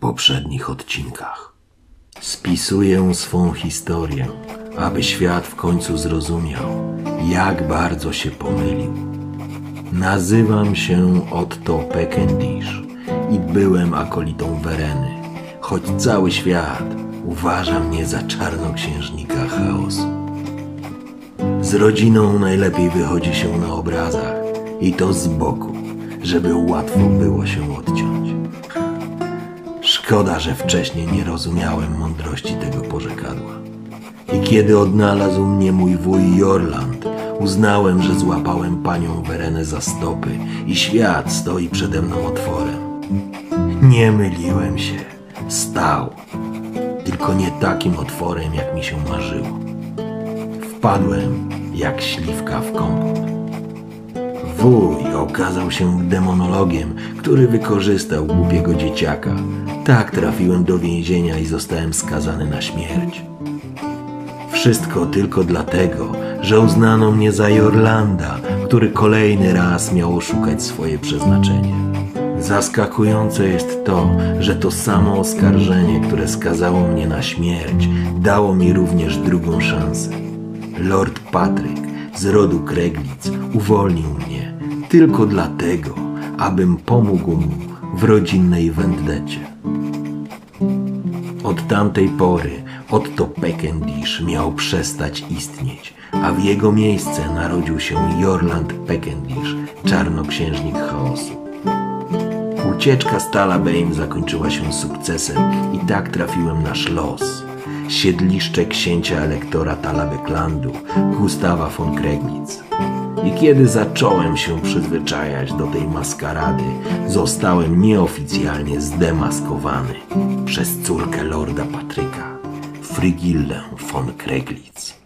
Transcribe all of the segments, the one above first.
Poprzednich odcinkach spisuję swą historię, aby świat w końcu zrozumiał, jak bardzo się pomylił. Nazywam się Otto Peckendish i byłem akolitą Wereny, choć cały świat uważa mnie za czarnoksiężnika chaosu. Z rodziną najlepiej wychodzi się na obrazach i to z boku, żeby łatwo było się odciąć. Szkoda, że wcześniej nie rozumiałem mądrości tego porzekadła. I kiedy odnalazł mnie mój wuj Jorland, uznałem, że złapałem panią Werenę za stopy i świat stoi przede mną otworem. Nie myliłem się. Stał. Tylko nie takim otworem, jak mi się marzyło. Wpadłem jak śliwka w kompot. Wuj okazał się demonologiem, który wykorzystał głupiego dzieciaka. Tak trafiłem do więzienia i zostałem skazany na śmierć. Wszystko tylko dlatego, że uznano mnie za Jorlanda, który kolejny raz miał oszukać swoje przeznaczenie. Zaskakujące jest to, że to samo oskarżenie, które skazało mnie na śmierć, dało mi również drugą szansę. Lord Patryk z rodu Kreglic uwolnił mnie tylko dlatego, abym pomógł mu w rodzinnej wendecie. Od tamtej pory Otto Peckendish miał przestać istnieć, a w jego miejsce narodził się Jorland Peckendish, czarnoksiężnik chaosu. Ucieczka z Talabeim zakończyła się sukcesem i tak trafiłem na Schloss, siedliszcze księcia elektora Talabeklandu, Gustawa von Kregnitz. I kiedy zacząłem się przyzwyczajać do tej maskarady, zostałem nieoficjalnie zdemaskowany przez córkę lorda Patryka, Frigillę von Kreglitz.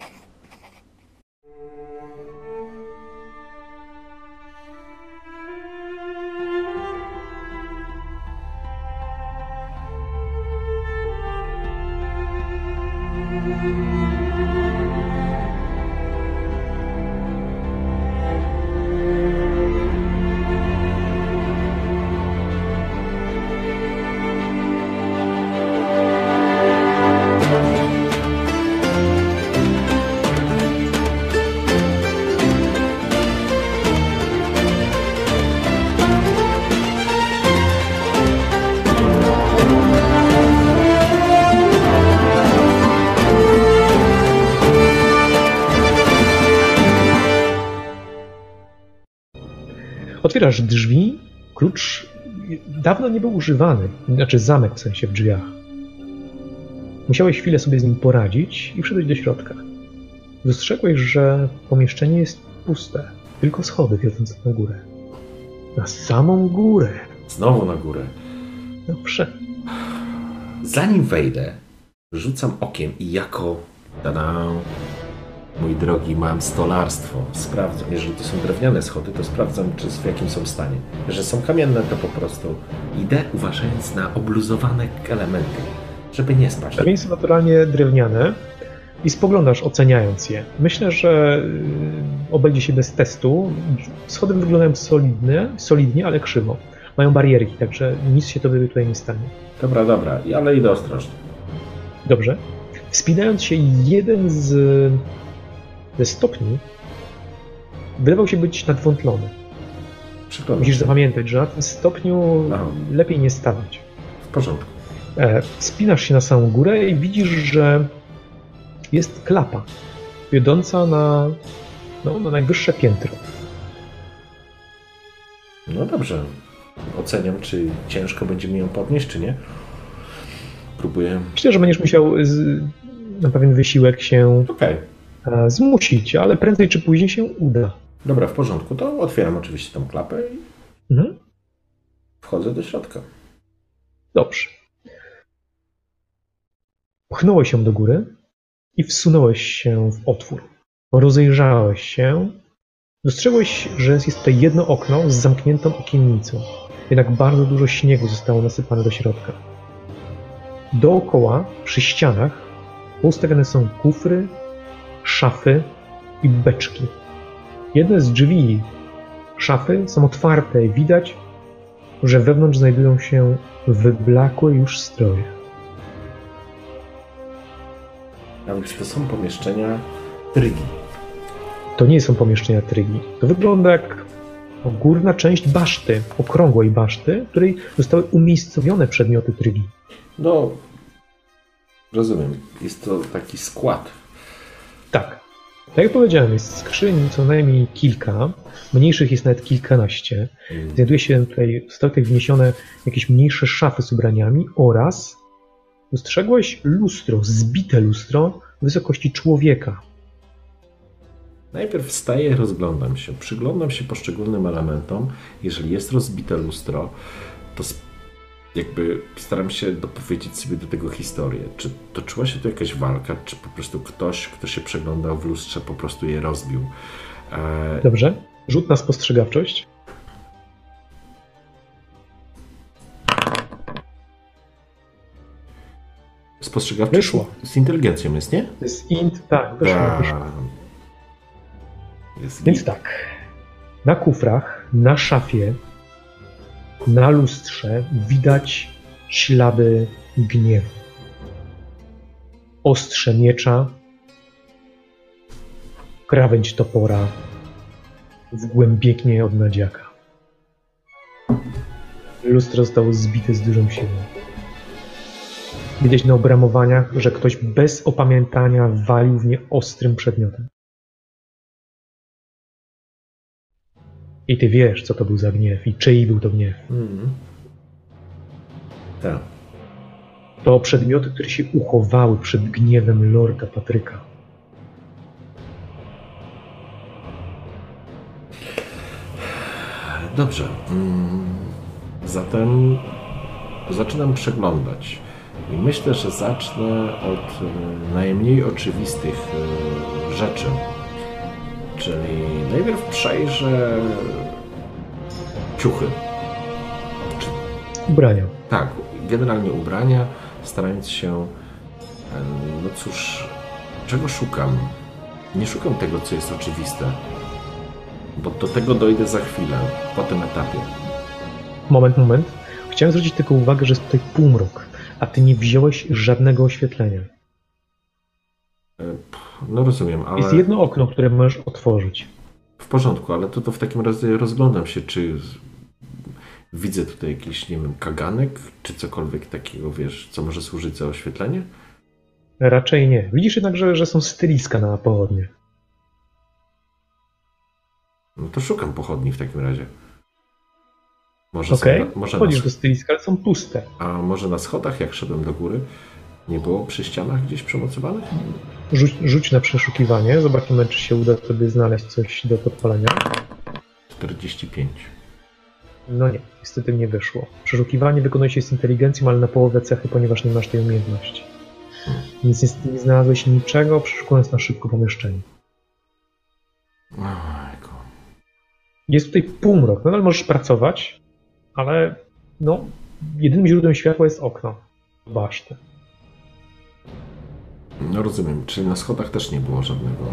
Otwierasz drzwi, klucz dawno nie był używany, znaczy zamek w sensie w drzwiach. Musiałeś chwilę sobie z nim poradzić i wszedłeś do środka. Dostrzegłeś, że pomieszczenie jest puste, tylko schody wiodące na górę. Na samą górę. Znowu na górę. Dobrze. Zanim wejdę, rzucam okiem i jako tada, mój drogi, mam stolarstwo. Sprawdzam, jeżeli to są drewniane schody, to sprawdzam, czy w jakim są stanie. Że są kamienne, to po prostu idę uważając na obluzowane elementy, żeby nie spaść. Kamienie są naturalnie drewniane i spoglądasz oceniając je. Myślę, że y, obejdzie się bez testu. Schody wyglądają solidnie, solidnie, ale krzywo. Mają barierki, także nic się tobie tutaj nie stanie. Dobra, dobra, ale idę ostrożnie. Dobrze. Wspinając się, jeden z ze stopni wydawał się być nadwątlony. Przykro mi. Musisz zapamiętać, że na tym stopniu Aha. lepiej nie stawać. W porządku. E, Wspinasz się na samą górę i widzisz, że jest klapa wiodąca na, no, na najwyższe piętro. No dobrze. Oceniam, czy ciężko będzie mi ją podnieść, czy nie. Próbuję. Myślę, że będziesz musiał z, na pewien wysiłek się Okej. E, zmusić, ale prędzej czy później się uda. Dobra, w porządku. To otwieram oczywiście tą klapę i Mhm. wchodzę do środka. Dobrze. Pchnąłeś ją do góry i wsunąłeś się w otwór. Rozejrzałeś się. Dostrzegłeś, że jest tutaj jedno okno z zamkniętą okiennicą. Jednak bardzo dużo śniegu zostało nasypane do środka. Dookoła, przy ścianach, ustawione są kufry, szafy i beczki. Jedne z drzwi szafy są otwarte i widać, że wewnątrz znajdują się wyblakłe już stroje. A więc to są pomieszczenia trygi. To nie są pomieszczenia trygi. To wygląda jak górna część baszty, okrągłej baszty, w której zostały umiejscowione przedmioty trygi. No, rozumiem. Jest to taki skład. Tak. Tak jak powiedziałem, jest skrzyń co najmniej kilka, mniejszych jest nawet kilkanaście. Znajduje się tutaj, zostały tutaj wniesione jakieś mniejsze szafy z ubraniami oraz dostrzegłeś lustro, zbite lustro wysokości człowieka. Najpierw wstaję, rozglądam się, przyglądam się poszczególnym elementom. Jeżeli jest rozbite lustro, to jakby staram się dopowiedzieć sobie do tego historię. Czy toczyła się tu jakaś walka, czy po prostu ktoś, kto się przeglądał w lustrze, po prostu je rozbił. E, Dobrze? Rzut na spostrzegawczość. spostrzegawczy Wyszło. z inteligencją jest, nie? To jest int, tak, wyszło, wyszło. A, Jest Więc tak, na kufrach, na szafie, na lustrze widać ślady gniewu. Ostrze miecza, krawędź topora, wgłębieknie od nadziaka. Lustro zostało zbite z dużą siłą. Widać na obramowaniach, że ktoś bez opamiętania walił w nie ostrym przedmiotem. I ty wiesz, co to był za gniew i czyj był to gniew. Mhm. Tak. To przedmioty, które się uchowały przed gniewem Lorda Patryka. Dobrze. Mm, Zatem zaczynam przeglądać. I myślę, że zacznę od e, najmniej oczywistych e, rzeczy. Czyli najpierw przejrzę ciuchy. Ubrania. Tak, generalnie ubrania, starając się. No cóż, czego szukam? Nie szukam tego, co jest oczywiste, bo do tego dojdę za chwilę, po tym etapie. Moment, moment. Chciałem zwrócić tylko uwagę, że jest tutaj półmrok, a ty nie wziąłeś żadnego oświetlenia. E, No rozumiem, ale Jest jedno okno, które możesz otworzyć. w porządku, ale to, to w takim razie rozglądam się, czy widzę tutaj jakiś, nie wiem, kaganek, czy cokolwiek takiego, wiesz, co może służyć za oświetlenie? Raczej nie. Widzisz jednak, że, że są styliska na pochodnie. No to szukam pochodni w takim razie. Może, Okej, są na, może na wchodzisz do styliska, ale są puste. A może na schodach, jak szedłem do góry, nie było przy ścianach gdzieś przymocowanych? Rzuć, rzuć na przeszukiwanie, zobaczymy, czy się uda sobie znaleźć coś do podpalenia. 45. No nie, niestety nie wyszło. Przeszukiwanie wykonuje się z inteligencją, ale na połowę cechy, ponieważ nie masz tej umiejętności. Więc niestety nie znalazłeś niczego, przeszukując na szybko pomieszczenie. Ojku. Jest tutaj półmrok, nadal możesz pracować, ale no, jedynym źródłem światła jest okno. Baszty. No rozumiem, czyli na schodach też nie było żadnego...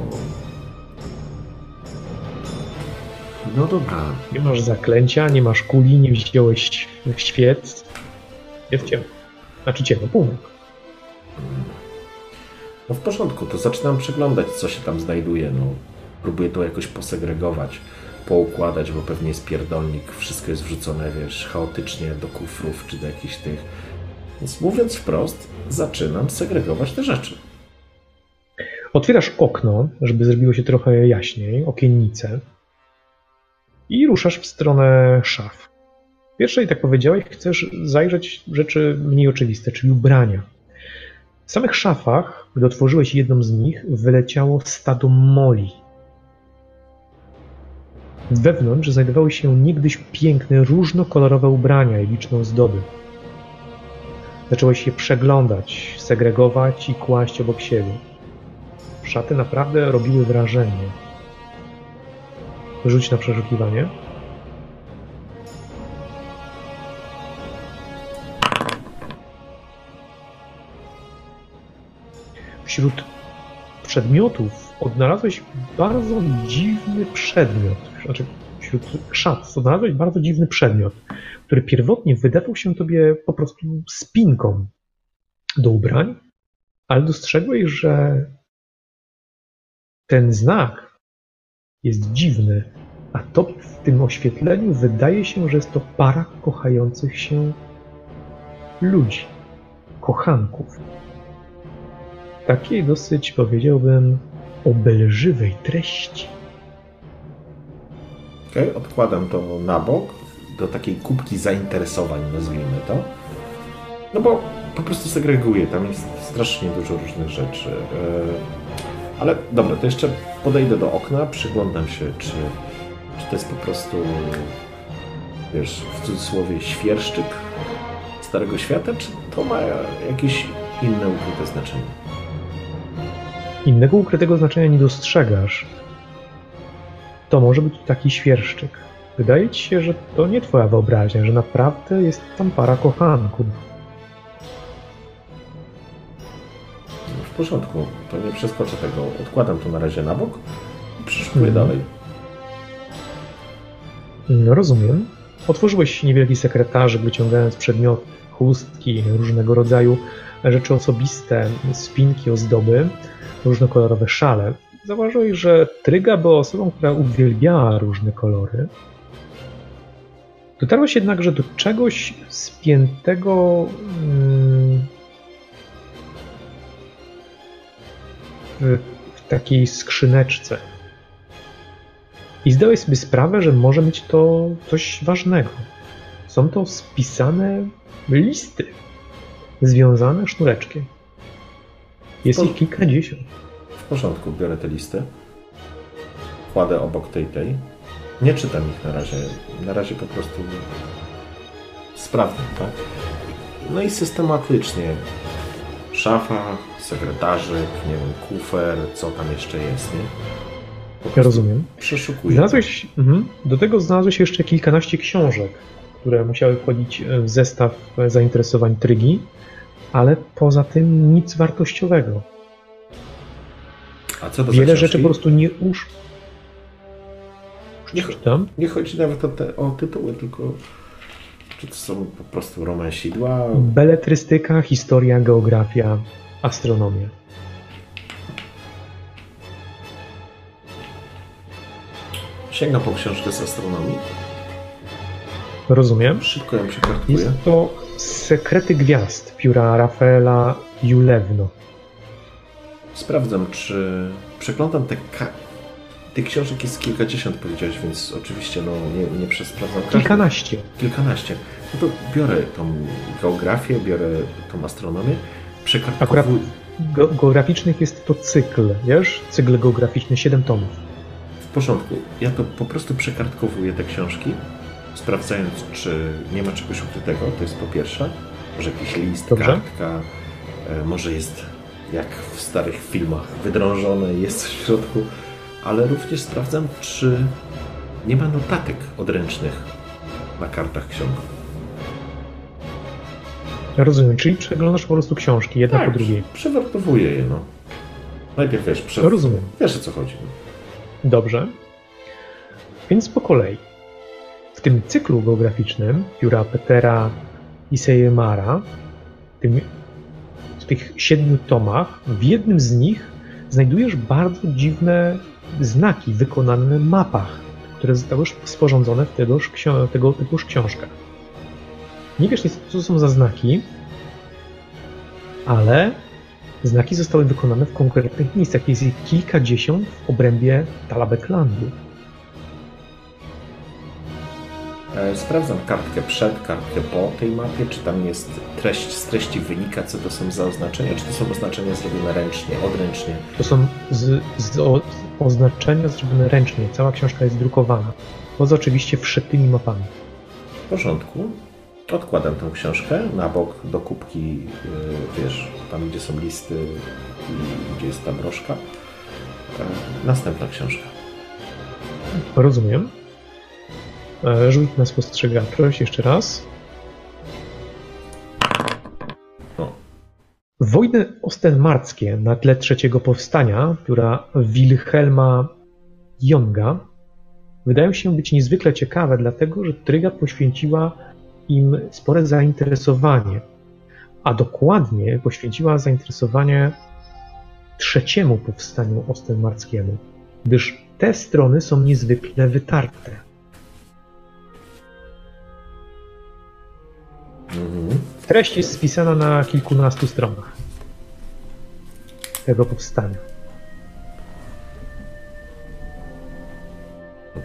No dobra, Nie masz zaklęcia, nie masz kuli, nie wziąłeś świec. Jest ciemno. Znaczy ciemno, półmrok. no w porządku, to zaczynam przeglądać, co się tam znajduje. No, próbuję to jakoś posegregować, poukładać, bo pewnie jest pierdolnik, wszystko jest wrzucone, wiesz, chaotycznie do kufrów czy do jakichś tych. Więc mówiąc wprost, zaczynam segregować te rzeczy. Otwierasz okno, żeby zrobiło się trochę jaśniej, okiennicę i ruszasz w stronę szaf. Pierwszej, tak powiedziałeś, chcesz zajrzeć rzeczy mniej oczywiste, czyli ubrania. W samych szafach, gdy otworzyłeś jedną z nich, wyleciało stado moli. Wewnątrz znajdowały się niegdyś piękne, różnokolorowe ubrania i liczne ozdoby. Zacząłeś je przeglądać, segregować i kłaść obok siebie. Szaty naprawdę robiły wrażenie. Rzuć na przeszukiwanie. Wśród przedmiotów odnalazłeś bardzo dziwny przedmiot. Znaczy, wśród szat odnalazłeś bardzo dziwny przedmiot, który pierwotnie wydawał się tobie po prostu spinką do ubrań, ale dostrzegłeś, że ten znak jest dziwny, a to w tym oświetleniu wydaje się, że jest to para kochających się ludzi, kochanków. Takiej dosyć, powiedziałbym, obelżywej treści. Okej, okay, odkładam to na bok, do takiej kubki zainteresowań, nazwijmy to. No bo po prostu segreguję, tam jest strasznie dużo różnych rzeczy. E, ale dobra, to jeszcze podejdę do okna, przyglądam się, czy, czy to jest po prostu, wiesz, w cudzysłowie świerszczyk Starego Świata, czy to ma jakieś inne ukryte znaczenie? Innego ukrytego znaczenia nie dostrzegasz. To może być taki świerszczyk. Wydaje ci się, że to nie twoja wyobraźnia, że naprawdę jest tam para kochanków. Porządku, to nie przeskoczę tego. Odkładam to na razie na bok i przeszukuję hmm. dalej. No rozumiem. Otworzyłeś niewielki sekretarzyk, wyciągając przedmiot, chustki, różnego rodzaju rzeczy osobiste, spinki, ozdoby, różnokolorowe szale. Zauważyłeś, że Tryga była osobą, która uwielbiała różne kolory. Dotarłeś jednakże do czegoś spiętego mm, w takiej skrzyneczce. I zdałeś sobie sprawę, że może być to coś ważnego. Są to spisane listy związane sznureczkiem. Jest ich kilkadziesiąt. W porządku, biorę te listy. Kładę obok tej, tej. Nie czytam ich na razie. Na razie po prostu sprawdzam, tak? No i systematycznie szafa, sekretarzyk, nie wiem, kufer, co tam jeszcze jest, nie? Ja rozumiem. Przeszukuję. Znalazłeś, mhm. do tego znalazłeś jeszcze kilkanaście książek, które musiały wchodzić w zestaw zainteresowań Trygi, ale poza tym nic wartościowego. A co to Wiele rzeczy po prostu nie usz... Nie, nie chodzi nawet o, te, o tytuły, tylko czy to są po prostu romansidła? Beletrystyka, historia, geografia, astronomia. Sięgam po książkę z astronomii. Rozumiem. Szybko ją przekartkuję. Jest to Sekrety Gwiazd pióra Rafaela Julewno. Sprawdzam, czy przeglądam te tych książek jest kilkadziesiąt, powiedziałeś, więc oczywiście no, nie, nie przesprawdzam. Kilkanaście. Kilkanaście. No to biorę tą geografię, biorę tą astronomię, przekartkowuję. Akurat geograficznych jest to cykl, wiesz? Cykl geograficzny, siedem tomów. W porządku. Ja to po prostu przekartkowuję te książki, sprawdzając, czy nie ma czegoś ukrytego, to jest po pierwsze. Może jakiś list, Dobrze. kartka, e, może jest jak w starych filmach wydrążone, jest w środku ale również sprawdzam, czy nie ma notatek odręcznych na kartach ksiąg. Rozumiem, czyli przeglądasz po prostu książki, jedna tak, po drugiej. przewartowuję je, no. Najpierw wiesz, prze... Rozumiem. Wiesz o co chodzi. No. Dobrze. Więc po kolei. W tym cyklu geograficznym pióra Petera i Sejemara, w tych siedmiu tomach, w jednym z nich znajdujesz bardzo dziwne znaki wykonane na mapach, które zostały sporządzone w tegoż, tego typuż książkach. Nie wiesz co to są za znaki, ale znaki zostały wykonane w konkretnych miejscach. Jest ich kilkadziesiąt w obrębie Talabeklandu. E, sprawdzam kartkę przed, kartkę po tej mapie, czy tam jest treść, z treści wynika, co to są za oznaczenia, czy to są oznaczenia zrobione ręcznie, odręcznie. To są z, z, o, oznaczenia zrobione ręcznie. Cała książka jest drukowana. Poza oczywiście wszytymi mapami. W porządku. Odkładam tę książkę na bok do kubki, yy, wiesz, tam gdzie są listy i gdzie jest ta broszka. Yy, następna książka. Rozumiem. E, Rzuć na spostrzegawczość jeszcze raz. O. Wojny ostenmarckie na tle trzeciego powstania, która Wilhelma Jonga, wydają się być niezwykle ciekawe, dlatego że Tryga poświęciła im spore zainteresowanie, a dokładnie poświęciła zainteresowanie trzeciemu powstaniu ostenmarckiemu, gdyż te strony są niezwykle wytarte. Mhm. Treść jest spisana na kilkunastu stronach tego powstania.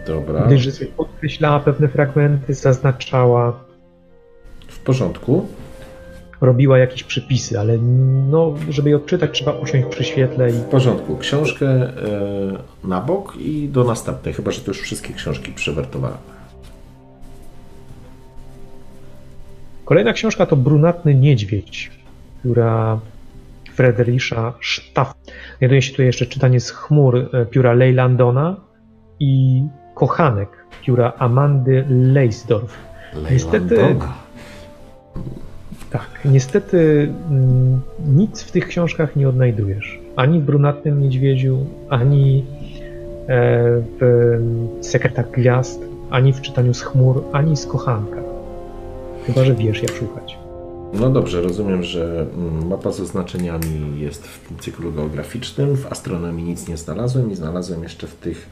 Dobra. Gdyż podkreślała pewne fragmenty, zaznaczała, porządku. robiła jakieś przypisy, ale no, żeby je odczytać, trzeba usiąść przy świetle i W porządku. Książkę e, na bok i do następnej, chyba że to już wszystkie książki przewertowałem. Kolejna książka to Brunatny Niedźwiedź, która Frederisza Sztaf. Znajduje się tutaj jeszcze czytanie z chmur e, pióra Leylandona i Kochanek pióra Amandy Leisdorf. Niestety-. Tak, niestety mm, nic w tych książkach nie odnajdujesz. Ani w Brunatnym Niedźwiedziu, ani e, w mm, Sekretach Gwiazd, ani w czytaniu z chmur, ani z Kochanka. Chyba, że wiesz jak szukać. No dobrze, rozumiem, że mm, mapa z oznaczeniami jest w tym cyklu geograficznym. W astronomii nic nie znalazłem i znalazłem jeszcze w tych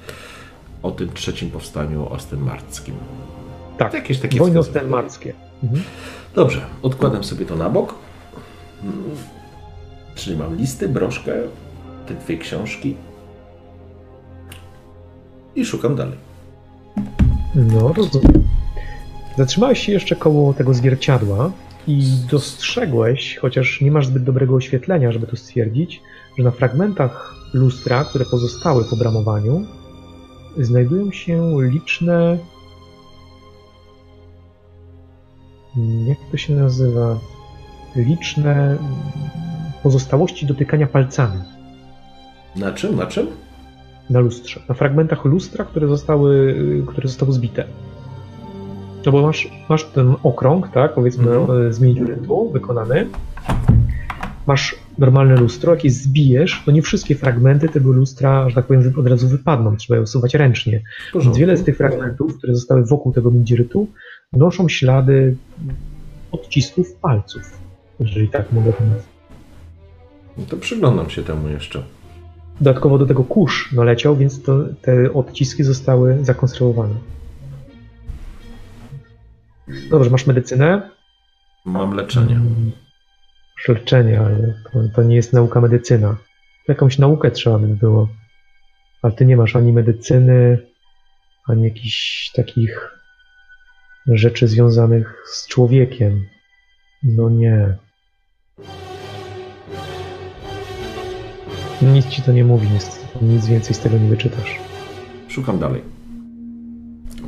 o tym trzecim powstaniu ostenmarckim. Tak, Jakieś takie wojny ostenmarckie. Mhm. Dobrze, odkładam sobie to na bok. Czyli mam listy, broszkę, te dwie książki i szukam dalej. No, rozumiem. Zatrzymałeś się jeszcze koło tego zwierciadła i dostrzegłeś, chociaż nie masz zbyt dobrego oświetlenia, żeby to stwierdzić, że na fragmentach lustra, które pozostały po bramowaniu, znajdują się liczne. Jak to się nazywa? Liczne pozostałości dotykania palcami Na czym? Na czym? na lustrze, na fragmentach lustra, które zostały, które zostały zbite. No bo masz, masz ten okrąg, tak, powiedzmy Mhm. e, z miniaturytu wykonany. Masz normalne lustro, jak je zbijesz, to nie wszystkie fragmenty tego lustra, że tak powiem, od razu wypadną, trzeba je usuwać ręcznie. Więc wiele z tych fragmentów, które zostały wokół tego mindzirytu, noszą ślady odcisków palców, jeżeli tak mogę to nazwać. No to przyglądam się temu jeszcze. Dodatkowo do tego kurz naleciał, więc to, te odciski zostały zakonserwowane. Dobrze, masz medycynę? Mam leczenie. Masz leczenie, ale to, to nie jest nauka medycyna. Jakąś naukę trzeba by było. Ale ty nie masz ani medycyny, ani jakichś takich rzeczy związanych z człowiekiem. No nie. Nic ci to nie mówi, niestety. Nic więcej z tego nie wyczytasz. Szukam dalej.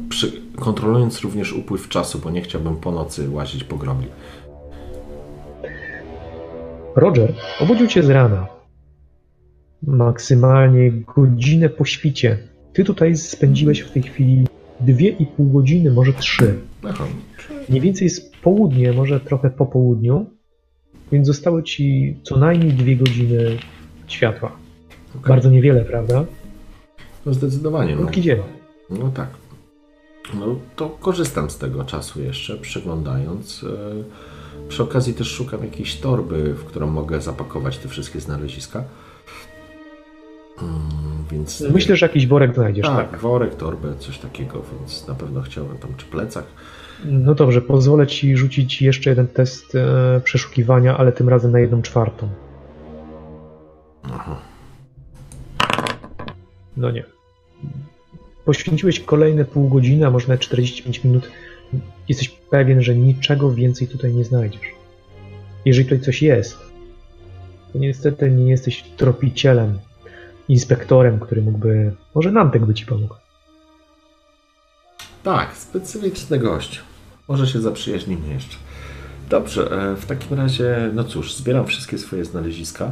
Przy, kontrolując również upływ czasu, bo nie chciałbym po nocy łazić po grobli. Roger obudził cię z rana. Maksymalnie godzinę po świcie. Ty tutaj spędziłeś w tej chwili dwie i pół godziny, może trzy. Aha. Mniej więcej jest południe, może trochę po południu, więc zostały ci co najmniej dwie godziny światła. okej. Bardzo niewiele, prawda? No zdecydowanie. No, Krótki dzień. no tak. No to korzystam z tego czasu jeszcze, przeglądając. E, Przy okazji też szukam jakiejś torby, w którą mogę zapakować te wszystkie znaleziska. Mm, Więc Myślę, że jakiś worek znajdziesz, tak, tak. worek, torbę, coś takiego, więc na pewno chciałem tam, czy plecak. No dobrze, pozwolę ci rzucić jeszcze jeden test e, przeszukiwania, ale tym razem na jedną czwartą. Aha. No nie. Poświęciłeś kolejne pół godziny, a może nawet 45 minut jesteś pewien, że niczego więcej tutaj nie znajdziesz. Jeżeli tutaj coś jest, to niestety nie jesteś tropicielem, inspektorem, który mógłby. Może Nantek by ci pomógł. Tak, specyficzny gość. Może się zaprzyjaźnimy jeszcze. Dobrze, e, w takim razie, no cóż, zbieram wszystkie swoje znaleziska.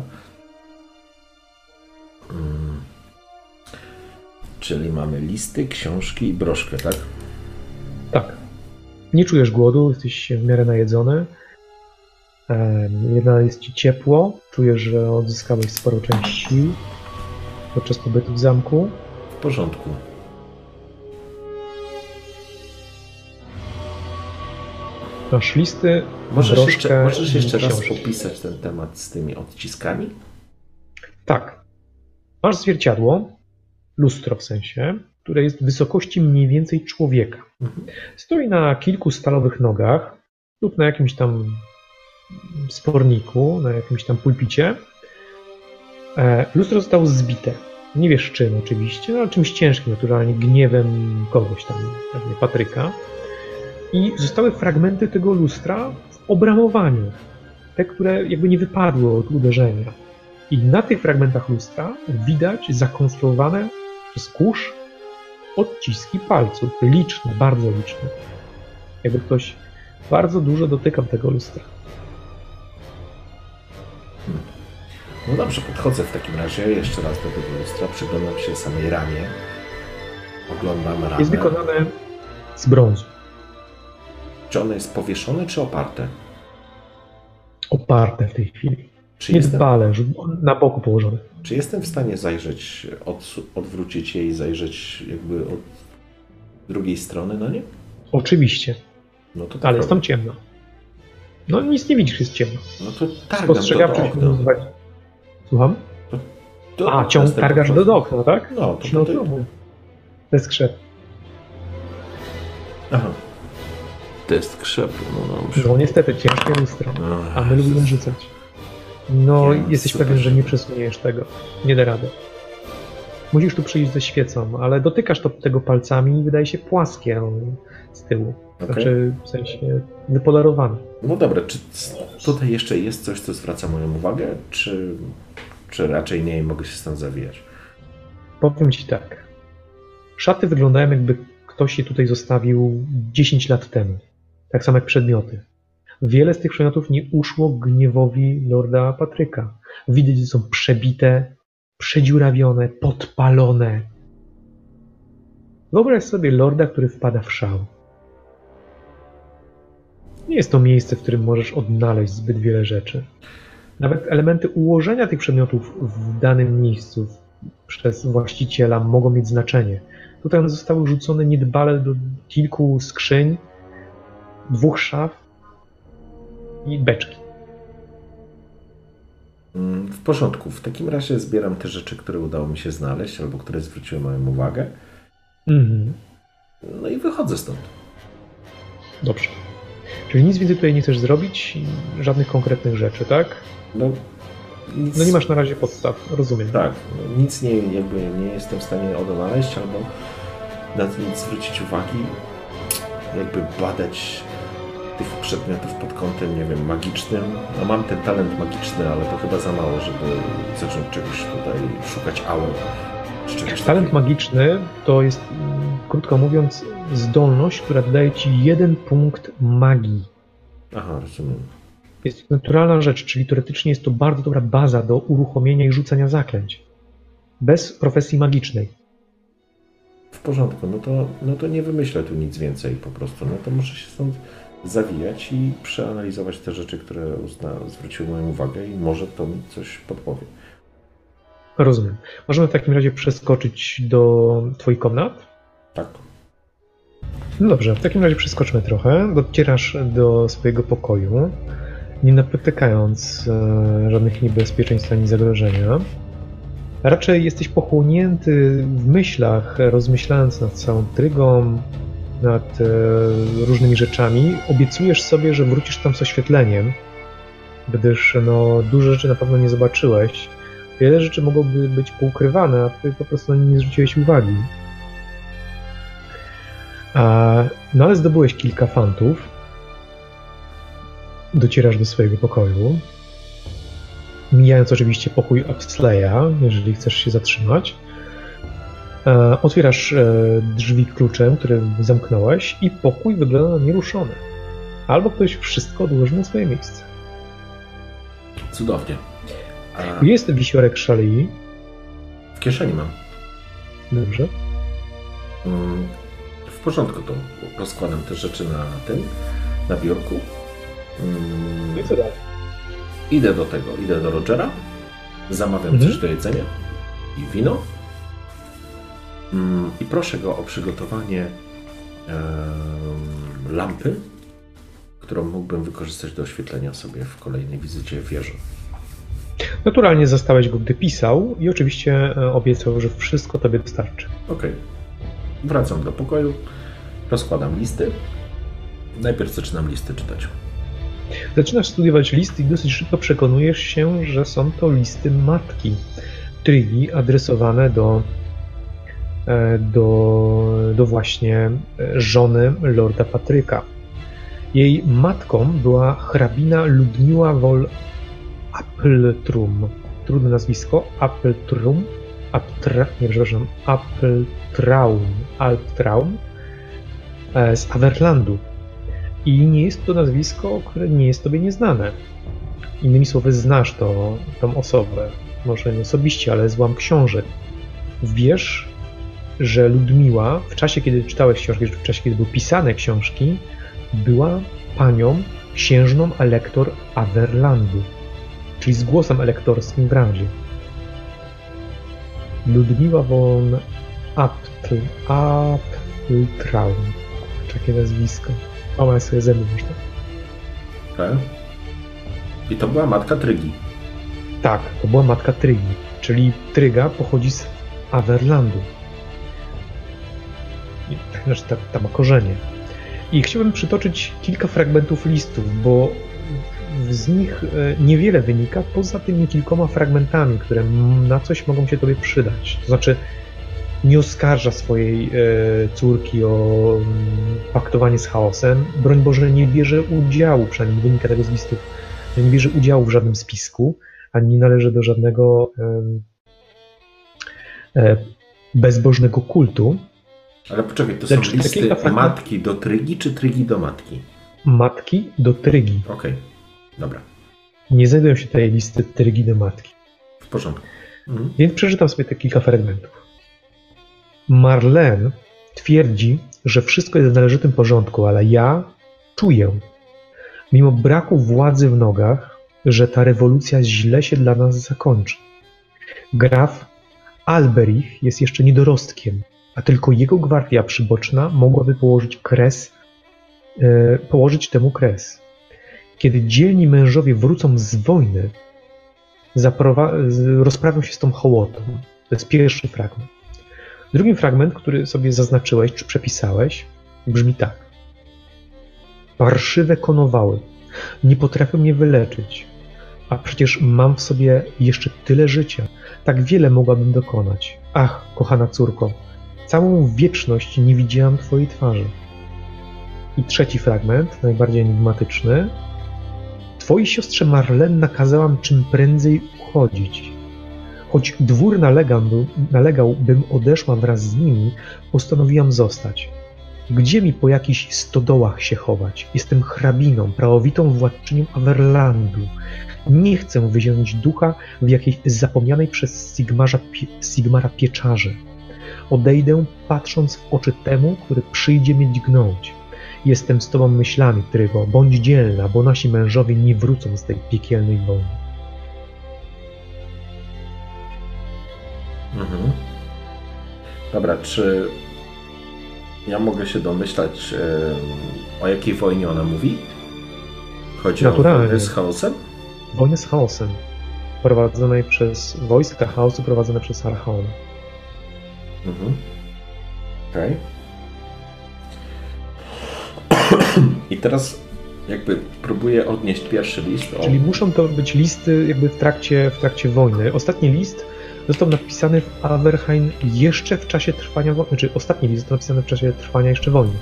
Hmm. Czyli mamy listy, książki i broszkę, tak? Tak. Nie czujesz głodu, jesteś w miarę najedzony. Jedna jest ci ciepło, czujesz, że odzyskałeś sporo części sił podczas pobytu w zamku. W porządku. Masz listy, możesz jeszcze, możesz jeszcze raz opisać ten temat z tymi odciskami? Tak. Masz zwierciadło, lustro w sensie, które jest wysokości mniej więcej człowieka. Mhm. Stoi na kilku stalowych nogach lub na jakimś tam sporniku, na jakimś tam pulpicie. E, Lustro zostało zbite. Nie wiesz czym oczywiście, no, czymś ciężkim, naturalnie gniewem kogoś tam, pewnie Patryka. I zostały fragmenty tego lustra w obramowaniu. Te, które jakby nie wypadły od uderzenia. I na tych fragmentach lustra widać zakonstruowane przez kurz odciski palców. Liczne, bardzo liczne. Jakby ktoś bardzo dużo dotykał tego lustra. No dobrze, podchodzę w takim razie jeszcze raz do tego lustra, przyglądam się samej ramię. Oglądam ramę. Jest wykonane z brązu. Czy ono jest powieszone, czy oparte? Oparte w tej chwili. Czy jestem, Niedbale, że- na boku położone. czy jestem w stanie zajrzeć, odsu- odwrócić je i zajrzeć jakby od drugiej strony na nie? Oczywiście, No to tak ale jest tam ciemno. No nic nie widzisz, jest ciemno. No to targam do okna. nazywać. Słucham? Do A, ciąg targasz do okna, tak? No, to, No to, to bez krzepu. Aha. Test krzepu, no dobrze. No niestety, ciężkie lustro. No, A my lubimy rzucać. No, Nie, jesteś super. pewien, że nie przesuniesz tego. Nie da rady. Musisz tu przyjść ze świecą, ale dotykasz to, tego palcami i wydaje się płaskie z tyłu. Okej. Znaczy, w sensie wypolerowane. No dobra, czy tutaj jeszcze jest coś, co zwraca moją uwagę, czy, czy raczej nie mogę się stąd zawijać? Powiem ci tak. Szaty wyglądają jakby ktoś je tutaj zostawił 10 lat temu. Tak samo jak przedmioty. Wiele z tych przedmiotów nie uszło gniewowi lorda Patryka. Widać, że są przebite, przedziurawione, podpalone. Wyobraź sobie lorda, który wpada w szał. Nie jest to miejsce, w którym możesz odnaleźć zbyt wiele rzeczy. Nawet elementy ułożenia tych przedmiotów w danym miejscu przez właściciela mogą mieć znaczenie. Tutaj one zostały rzucone niedbale do kilku skrzyń, dwóch szaf i beczki. Mm, W porządku. W takim razie zbieram te rzeczy, które udało mi się znaleźć, albo które zwróciły moją uwagę. Mhm. No i wychodzę stąd. Dobrze. Czyli nic więcej tutaj nie chcesz zrobić, żadnych konkretnych rzeczy, tak? No, nic, No nie masz na razie podstaw, rozumiem. Tak, nic nie, jakby nie jestem w stanie odnaleźć, albo na nic zwrócić uwagi, jakby badać tych przedmiotów pod kątem, nie wiem, magicznym. No mam ten talent magiczny, ale to chyba za mało, żeby zacząć czegoś tutaj szukać czegoś Talent takiego. magiczny to jest, mm, krótko mówiąc, zdolność, która daje ci jeden punkt magii. Aha, rozumiem. Jest to naturalna rzecz, czyli teoretycznie jest to bardzo dobra baza do uruchomienia i rzucania zaklęć. Bez profesji magicznej. W porządku, no to, no to nie wymyślę tu nic więcej po prostu. No to muszę się stąd zawijać i przeanalizować te rzeczy, które uzna, zwróciły moją uwagę i może to mi coś podpowie. Rozumiem. Możemy w takim razie przeskoczyć do Twoich komnat? Tak. No dobrze, w takim razie przeskoczmy trochę. Docierasz do swojego pokoju, nie napotykając e, żadnych niebezpieczeństw ani zagrożenia. Raczej jesteś pochłonięty w myślach, rozmyślając nad całą trygą, nad e, różnymi rzeczami. Obiecujesz sobie, że wrócisz tam z oświetleniem, gdyż no, dużo rzeczy na pewno nie zobaczyłeś. Wiele rzeczy mogłoby być poukrywane, a ty po prostu na nie nie zwróciłeś uwagi. No ale zdobyłeś kilka fantów. Docierasz do swojego pokoju. Mijając oczywiście pokój Upslaya, jeżeli chcesz się zatrzymać. E, otwierasz e, drzwi kluczem, które zamknąłeś i pokój wygląda na nieruszony. Albo ktoś wszystko odłożył na swoje miejsce. Cudownie. A... Jest wisiorek szali. W kieszeni mam. Dobrze. Mm, porządku to rozkładam te rzeczy na tym, na biurku. No i co dalej? Idę do tego, idę do Rogera, zamawiam mhm. coś do jedzenia i wino mm, i proszę go o przygotowanie lampy, którą mógłbym wykorzystać do oświetlenia sobie w kolejnej wizycie w wieży. Naturalnie zastałeś go, gdy pisał i oczywiście e, obiecał, że wszystko tobie dostarczy. Okej. Okay. Wracam do pokoju, rozkładam listy. Najpierw zaczynam listy czytać. Zaczynasz studiować listy i dosyć szybko przekonujesz się, że są to listy matki. Trygi adresowane do, e, do, do właśnie e, żony Lorda Patryka. Jej matką była hrabina Ludmiła Wol Appletrum. Trudne nazwisko. Appletrum. Aptra, nie, przepraszam. Alptraum e, z Averlandu. I nie jest to nazwisko, które nie jest tobie nieznane. Innymi słowy, znasz to, tą osobę. Może nie osobiście, ale złam książek. Wiesz, że Ludmiła w czasie, kiedy czytałeś książki, w czasie, kiedy były pisane książki, była panią księżną elektor Averlandu, czyli z głosem elektorskim w razie. Ludmiła von Aptl, Aptltraum. Takie nazwisko. Łamać sobie zęby można. Tak. I to była matka Trygi. Tak, to była matka Trygi, czyli Tryga pochodzi z Averlandu. Tak, znaczy, ta, ta ma korzenie. I chciałbym przytoczyć kilka fragmentów listów, bo z nich e, niewiele wynika, poza tymi kilkoma fragmentami, które na coś mogą się Tobie przydać. To znaczy, nie oskarża swojej e, córki o mm, paktowanie z chaosem. Broń Boże, nie bierze udziału, przynajmniej wynika tego z listów, nie bierze udziału w żadnym spisku, ani nie należy do żadnego e, bezbożnego kultu. Ale poczekaj, to Lecz są listy matki do trygi, czy trygi do matki? Matki do trygi. Okej, okay. Dobra. Nie znajdują się tutaj listy do matki. W porządku. Mhm. Więc przeczytam sobie te kilka fragmentów. Marlene twierdzi, że wszystko jest w należytym porządku, ale ja czuję, mimo braku władzy w nogach, że ta rewolucja źle się dla nas zakończy. Graf Alberich jest jeszcze niedorostkiem, a tylko jego gwardia przyboczna mogłaby położyć kres, e, położyć temu kres. Kiedy dzielni mężowie wrócą z wojny, rozprawią się z tą hołotą. To jest pierwszy fragment. Drugi fragment, który sobie zaznaczyłeś czy przepisałeś, brzmi tak. Parszywe konowały nie potrafią mnie wyleczyć, a przecież mam w sobie jeszcze tyle życia. Tak wiele mogłabym dokonać. Ach, kochana córko, całą wieczność nie widziałam Twojej twarzy. I trzeci fragment, najbardziej enigmatyczny. Twojej siostrze Marlen nakazałam czym prędzej uchodzić. Choć dwór nalegał, nalegał, bym odeszła wraz z nimi, postanowiłam zostać. Gdzie mi po jakichś stodołach się chować? Jestem hrabiną, prawowitą władczynią Averlandu. Nie chcę wyziąć ducha w jakiejś zapomnianej przez Sigmarza, Sigmara pieczarze. Odejdę, patrząc w oczy temu, który przyjdzie mnie dźgnąć. Jestem z tobą myślami, Trygo, bądź dzielna, bo nasi mężowie nie wrócą z tej piekielnej wojny. Mhm. Dobra, czy ja mogę się domyślać, o jakiej wojnie ona mówi? Chodzi Naturalnie. o wojnę z chaosem? Wojnę z chaosem. Prowadzonej przez wojska chaosu prowadzone przez Archaona. Mhm. Okej. Okay. I teraz jakby próbuję odnieść pierwszy list. O... Czyli muszą to być listy jakby w trakcie, w trakcie wojny. Ostatni list został napisany w Averheim jeszcze w czasie trwania wojny, znaczy ostatni list został napisany w czasie trwania jeszcze wojny.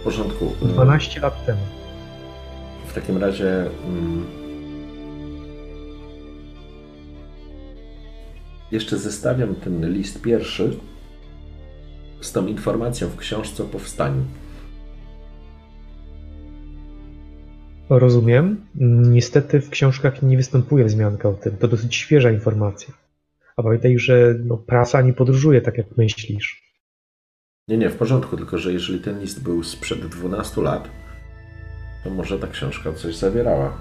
W porządku. 12 lat temu. W takim razie... Mm, jeszcze zestawiam ten list pierwszy z tą informacją w książce o powstaniu. Rozumiem. Niestety w książkach nie występuje wzmianka o tym. To dosyć świeża informacja. A pamiętaj, że no, prasa nie podróżuje tak, jak myślisz. Nie, nie, w porządku, tylko że jeżeli ten list był sprzed 12 lat, to może ta książka coś zawierała.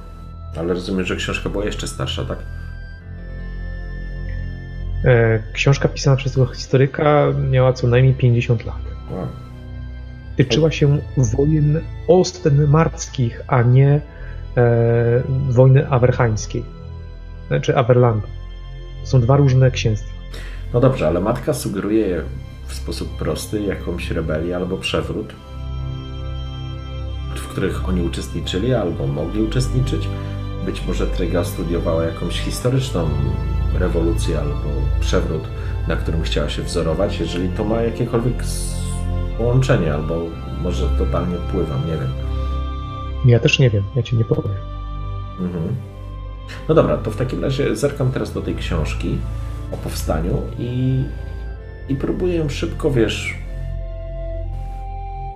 Ale rozumiem, że książka była jeszcze starsza, tak? E, książka pisana przez tego historyka miała co najmniej 50 lat. Wow. Tyczyła się wojen ostenmarckich, a nie e, wojny awerhańskiej, znaczy Averlandu. To są dwa różne księstwa. No dobrze, ale matka sugeruje w sposób prosty jakąś rebelię albo przewrót, w których oni uczestniczyli albo mogli uczestniczyć. Być może Tryga studiowała jakąś historyczną rewolucję albo przewrót, na którym chciała się wzorować, jeżeli to ma jakiekolwiek połączenie, albo może totalnie pływam, nie wiem. Ja też nie wiem, ja ci nie powiem. Mhm. No dobra, to w takim razie zerkam teraz do tej książki o powstaniu i, i próbuję ją szybko, wiesz,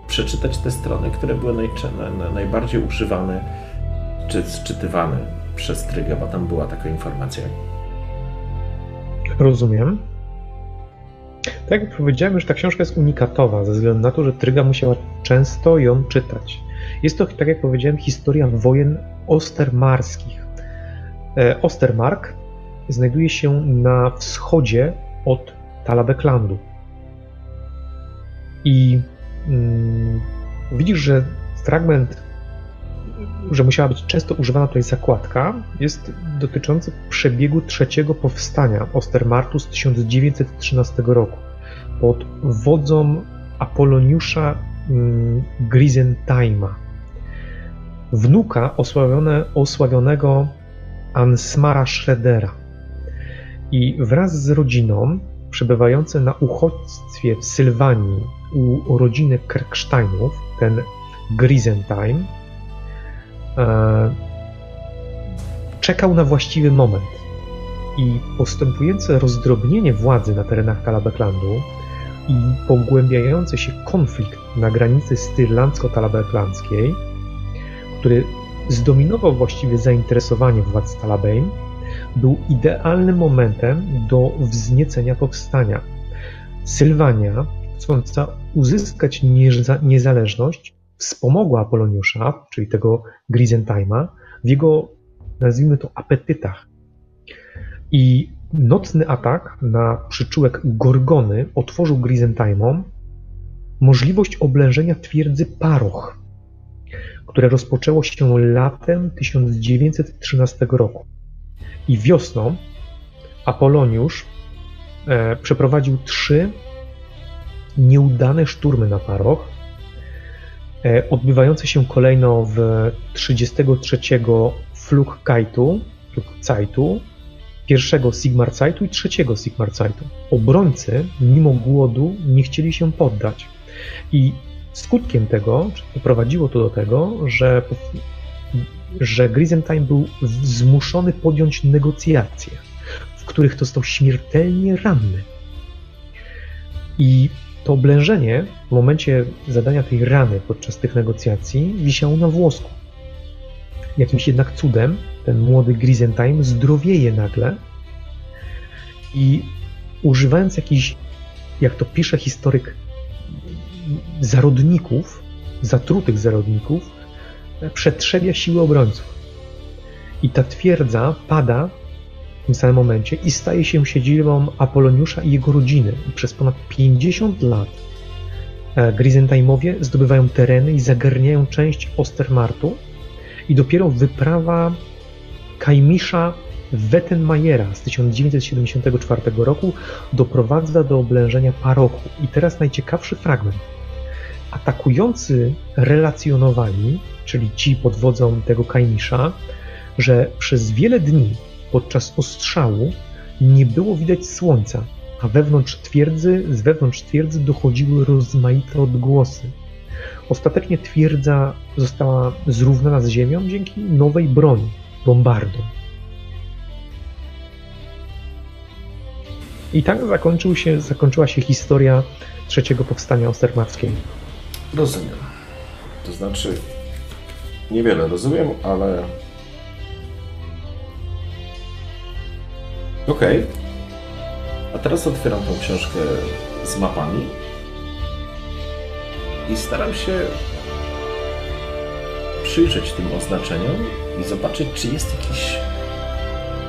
przeczytać te strony, które były naj, najbardziej używane czy sczytywane przez Trygę, bo tam była taka informacja. Rozumiem. Tak jak powiedziałem, że ta książka jest unikatowa ze względu na to, że Tryga musiała często ją czytać. Jest to, tak jak powiedziałem, historia wojen ostermarskich. E, Ostermark znajduje się na wschodzie od Talabeklandu. I mm, widzisz, że fragment, że musiała być często używana tutaj zakładka, jest dotyczący przebiegu trzeciego powstania Ostermartu z 1913 roku pod wodzą Apoloniusza mm, Grisentheima, wnuka osławione, osławionego Ansmara Schroedera. I wraz z rodziną, przebywający na uchodźstwie w Sylwanii u rodziny Kerksteinów, ten Grisentheim, e, czekał na właściwy moment. I postępujące rozdrobnienie władzy na terenach Kalabeklandu i pogłębiający się konflikt na granicy styrlandzko-talabeklandzkiej, który zdominował właściwie zainteresowanie władz Talabein, był idealnym momentem do wzniecenia powstania. Sylwania, chcąca uzyskać niezależność, wspomogła Apoloniusza, czyli tego Grisentheima, w jego, nazwijmy to, apetytach. I Nocny atak na przyczółek Gorgony otworzył Grisentheimom możliwość oblężenia twierdzy Paroch, które rozpoczęło się latem 1913 roku. I wiosną Apoloniusz e, przeprowadził trzy nieudane szturmy na Paroch, e, odbywające się kolejno w 33 Flugkaitu, Flugzeitu, pierwszego Sigmarzeitu i trzeciego Sigmarzeitu. Obrońcy, mimo głodu, nie chcieli się poddać. I skutkiem tego doprowadziło to do tego, że, że był zmuszony podjąć negocjacje, w których został śmiertelnie ranny. I to oblężenie w momencie zadania tej rany podczas tych negocjacji wisiało na włosku. Jakimś jednak cudem ten młody Grisentheim zdrowieje nagle i używając jakichś, jak to pisze historyk, zarodników, zatrutych zarodników, przetrzebia siły obrońców. I ta twierdza pada w tym samym momencie i staje się siedzibą Apoloniusza i jego rodziny. I przez ponad 50 lat e, Grisentheimowie zdobywają tereny i zagarniają część Ostermartu i dopiero wyprawa Kajmisza Wettenmayera z 1974 roku doprowadza do oblężenia Parochu. I teraz najciekawszy fragment. Atakujący relacjonowali, czyli ci pod wodzą tego Kajmisza, że przez wiele dni podczas ostrzału nie było widać słońca, a wewnątrz twierdzy, z wewnątrz twierdzy dochodziły rozmaite odgłosy. Ostatecznie twierdza została zrównana z ziemią dzięki nowej broni, bombardom. I tak zakończył się, zakończyła się historia trzeciego powstania ostermarskiego. Rozumiem. To znaczy, niewiele rozumiem, ale. Okej. A teraz otwieram tą książkę z mapami i staram się przyjrzeć tym oznaczeniom i zobaczyć, czy jest jakiś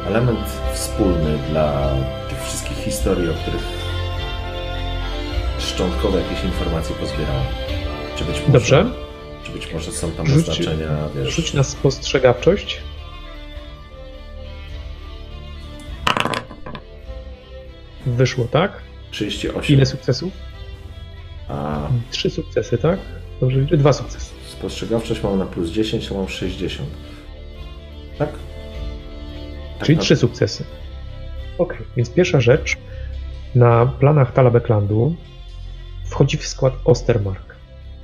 element wspólny dla tych wszystkich historii, o których szczątkowe jakieś informacje pozbierałem. Czy być może, Dobrze, Czy być może są tam Rzuć- oznaczenia, wiesz... rzuć na spostrzegawczość. Wyszło, tak? 38. Ile sukcesów? A Trzy sukcesy, tak? Dobrze? Dwa sukcesy. spostrzegawczość mam na plus 10, a mam 60. Tak? tak Czyli na- trzy sukcesy. Ok, więc pierwsza rzecz. Na planach Talabeklandu wchodzi w skład Ostermark.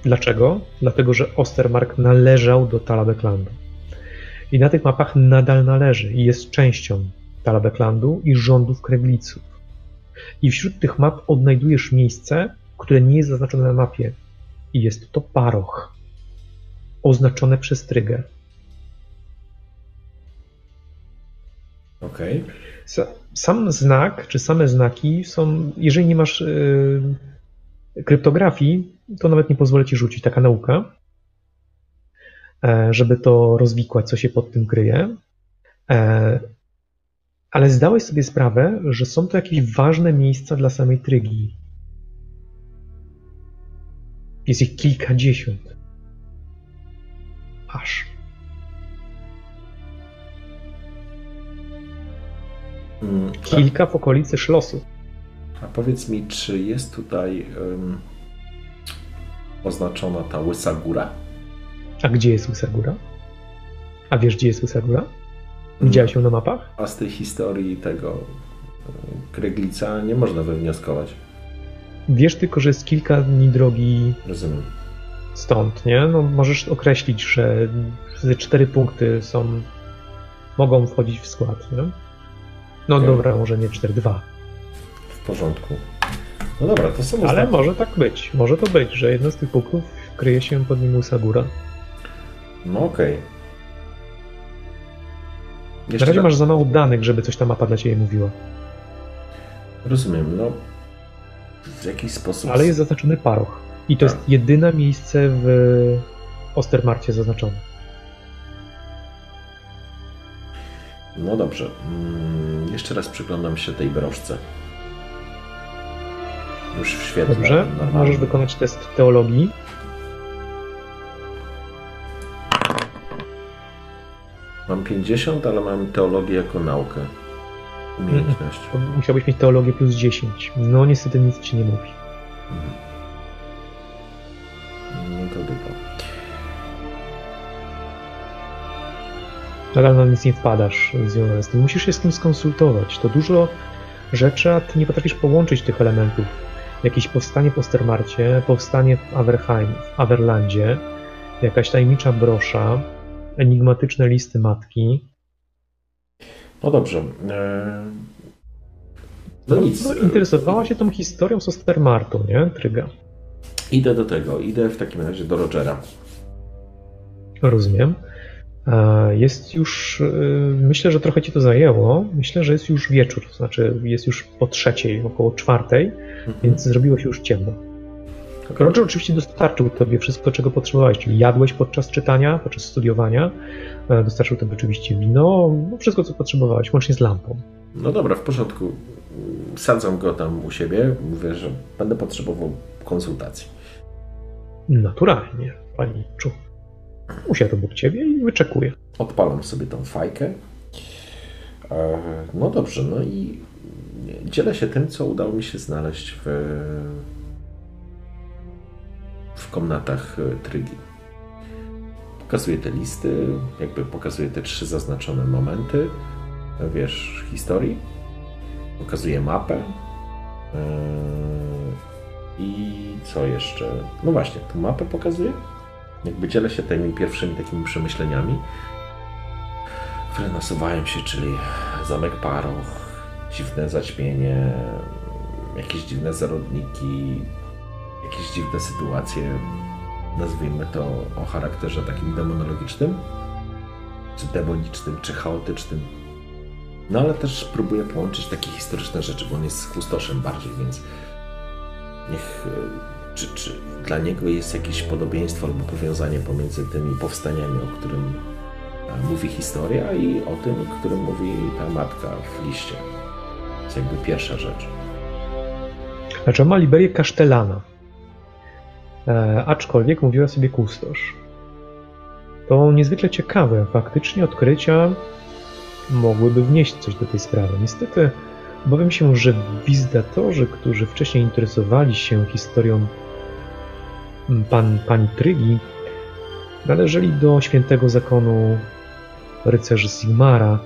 Dlaczego? Dlatego, że Ostermark należał do Talabeklandu. I na tych mapach nadal należy i jest częścią Talabeklandu i rządów Kregliców. I wśród tych map odnajdujesz miejsce, które nie jest zaznaczone na mapie. I jest to Paroch. Oznaczone przez Trigger. Okej. Sa- Sam znak, czy same znaki są, jeżeli nie masz yy, kryptografii, to nawet nie pozwolę ci rzucić taka nauka, e, żeby to rozwikłać, co się pod tym kryje. E, ale zdałeś sobie sprawę, że są to jakieś ważne miejsca dla samej Trygi. Jest ich kilkadziesiąt. Aż. Mm, Kilka w okolicy szlosu. A powiedz mi, czy jest tutaj ym, oznaczona ta łysa góra? A gdzie jest Usagura? A wiesz, gdzie jest Usagura? Widziałeś ją na mapach? A z tej historii tego Kryglica nie można wywnioskować. Wiesz tylko, że jest kilka dni drogi Rozumiem. stąd, nie? No, możesz określić, że ze cztery punkty są, mogą wchodzić w skład, nie? No dobra, może nie cztery, dwa. W porządku. No dobra, to są Ale może tak być. Może to być, że jedno z tych punktów kryje się pod nim Usagura. No okej. Na Jeszcze razie raz- masz za mało danych, żeby coś ta mapa dla ciebie mówiła. Rozumiem, no w jakiś sposób... Ale jest zaznaczony paroch. I to Tak. jest jedyne miejsce w Ostermarcie zaznaczone. No dobrze. Mm, jeszcze raz przyglądam się tej broszce. Już w świetle. Dobrze? normalnym. Możesz wykonać test teologii. Mam 50, ale mam teologię jako naukę. Umiejętność. To Musiałbyś mieć teologię plus 10. No niestety nic ci nie mówi. Mhm. Nadal na nic nie wpadasz związane z tym. Musisz się z tym skonsultować. To dużo rzeczy, a ty nie potrafisz połączyć tych elementów. Jakieś powstanie w Ostermarcie, powstanie w Averheim, w Averlandzie, jakaś tajemnicza brosza, enigmatyczne listy matki. No dobrze. e, No nic. No, interesowała się tą historią z Ostermartu, nie? Tryga. Idę do tego. Idę w takim razie do Rogera. Rozumiem. E, Jest już, e, myślę, że trochę ci to zajęło. Myślę, że jest już wieczór, to znaczy jest już po trzeciej, około czwartej, więc zrobiło się już ciemno. Roger oczywiście dostarczył tobie wszystko, czego potrzebowałeś, czyli jadłeś podczas czytania, podczas studiowania, e, dostarczył tobie oczywiście wino, no wszystko, co potrzebowałeś, łącznie z lampą. No dobra, w porządku. Sadzam go tam u siebie. Mówię, że będę potrzebował konsultacji. Naturalnie, paniczu. Usiadł obok ciebie i wyczekuje. Odpalam sobie tą fajkę. E, No dobrze, no i dzielę się tym, co udało mi się znaleźć w, w komnatach e, Trygi. Pokazuję te listy, jakby pokazuję te trzy zaznaczone momenty, e, wiesz, historii. Pokazuje mapę. Yy, I co jeszcze? No właśnie, tu mapę pokazuje. Jakby dzielę się tymi pierwszymi takimi przemyśleniami, które nasuwają się, czyli zamek Paroch, dziwne zaćmienie, jakieś dziwne zarodniki, jakieś dziwne sytuacje, nazwijmy to o charakterze takim demonologicznym, czy demonicznym, czy chaotycznym. No ale też próbuję połączyć takie historyczne rzeczy, bo on jest kustoszem bardziej, więc niech czy, czy dla niego jest jakieś podobieństwo albo powiązanie pomiędzy tymi powstaniami, o którym e, mówi historia i o tym, o którym mówi ta matka w liście. To jest jakby pierwsza rzecz. Znaczy on ma Liberię Kasztelana, e, aczkolwiek mówiła sobie kustosz. To niezwykle ciekawe. Faktycznie odkrycia mogłyby wnieść coś do tej sprawy. Niestety obawiam się, że wizytatorzy, którzy wcześniej interesowali się historią pan, pani Trygi, należeli do świętego zakonu rycerzy Sigmara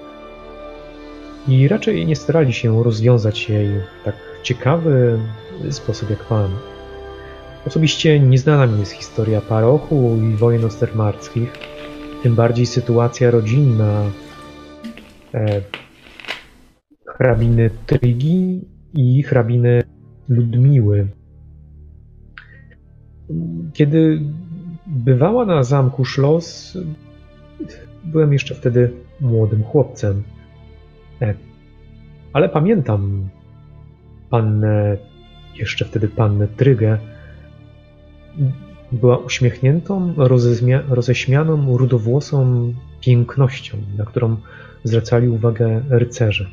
i raczej nie starali się rozwiązać jej w tak ciekawy sposób jak pan. Osobiście nieznana mi jest historia parochu i wojen ostermarckich, tym bardziej sytuacja rodzinna e, hrabiny Trygi i hrabiny Ludmiły. Kiedy bywała na zamku Szlos, byłem jeszcze wtedy młodym chłopcem. E, ale pamiętam pannę, jeszcze wtedy pannę Trygę. Była uśmiechniętą, roześmianą, rudowłosą pięknością, na którą zwracali uwagę rycerze.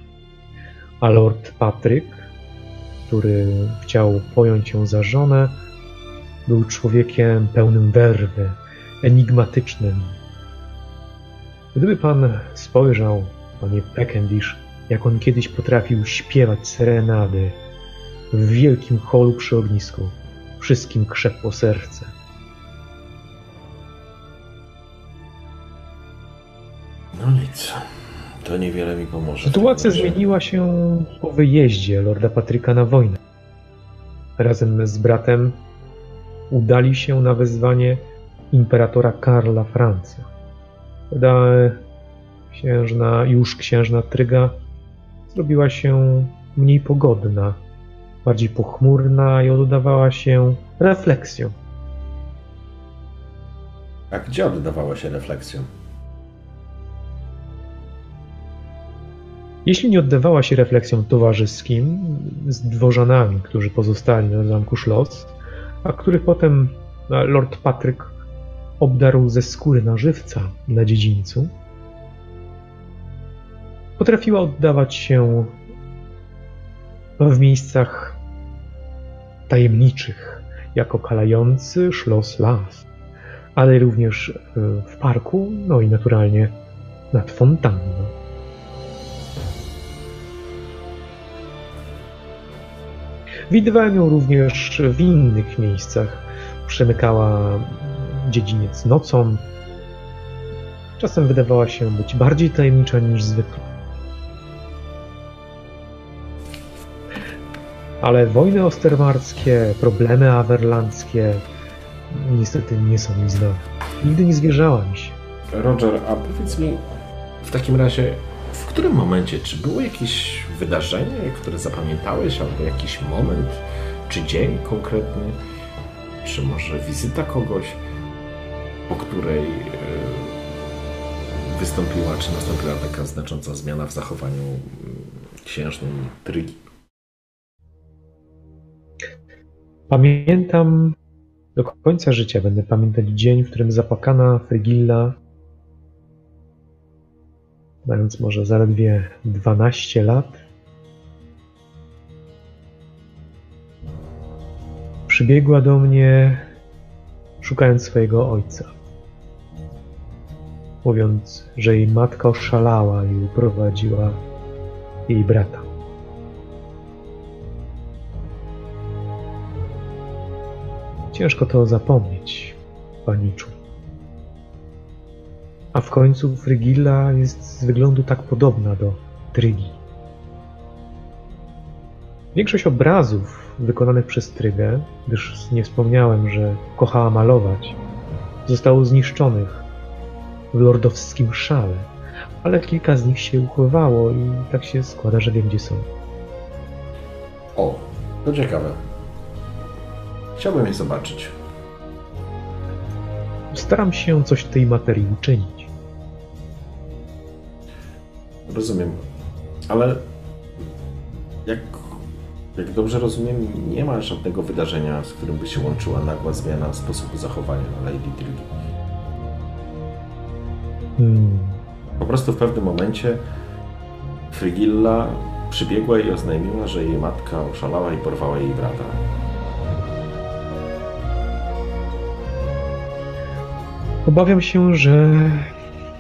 A Lord Patryk, który chciał pojąć ją za żonę, był człowiekiem pełnym werwy, enigmatycznym. Gdyby pan spojrzał, panie Peckendish, jak on kiedyś potrafił śpiewać serenady w wielkim holu przy ognisku, wszystkim krzepło serce. No nic, to niewiele mi pomoże. Sytuacja zmieniła się po wyjeździe Lorda Patryka na wojnę. Razem z bratem udali się na wezwanie imperatora Karla Francja. Prawda, księżna, już księżna Tryga zrobiła się mniej pogodna, bardziej pochmurna i oddawała się refleksją. A gdzie oddawała się refleksją? Jeśli nie oddawała się refleksjom towarzyskim z dworzanami, którzy pozostali na zamku Schloss, a których potem e, Lord Patryk obdarł ze skóry na żywca na dziedzińcu, potrafiła oddawać się w miejscach tajemniczych, jako kalający Schloss Las, ale również e, w parku, no i naturalnie nad fontanną. Widywałem ją również w innych miejscach. Przemykała dziedziniec nocą. Czasem wydawała się być bardziej tajemnicza niż zwykle. Ale wojny ostermarskie, problemy awerlandzkie niestety nie są mi znane. Nigdy nie zwierzała mi się. Roger, a powiedz mi w takim razie, w którym momencie, czy było jakieś wydarzenie, które zapamiętałeś, albo jakiś moment, czy dzień konkretny, czy może wizyta kogoś, po której e, wystąpiła, czy nastąpiła taka znacząca zmiana w zachowaniu mm, księżnej Trygi? Pamiętam do końca życia będę pamiętać dzień, w którym zapakana Frigilla mając może zaledwie 12 lat, przybiegła do mnie, szukając swojego ojca. Mówiąc, że jej matka oszalała i uprowadziła jej brata. Ciężko to zapomnieć, paniczu. A w końcu Frygilla jest z wyglądu tak podobna do Trygi. Większość obrazów wykonanych przez Trygę, gdyż nie wspomniałem, że kochała malować, zostało zniszczonych w lordowskim szale, ale kilka z nich się uchowało i tak się składa, że wiem gdzie są. O, to ciekawe. Chciałbym je zobaczyć. Staram się coś w tej materii uczynić. Rozumiem. Ale jak, jak dobrze rozumiem, nie ma żadnego wydarzenia, z którym by się łączyła nagła zmiana sposobu zachowania Lady Dilgi. Hmm. Po prostu w pewnym momencie Frigilla przybiegła i oznajmiła, że jej matka oszalała i porwała jej brata. Obawiam się, że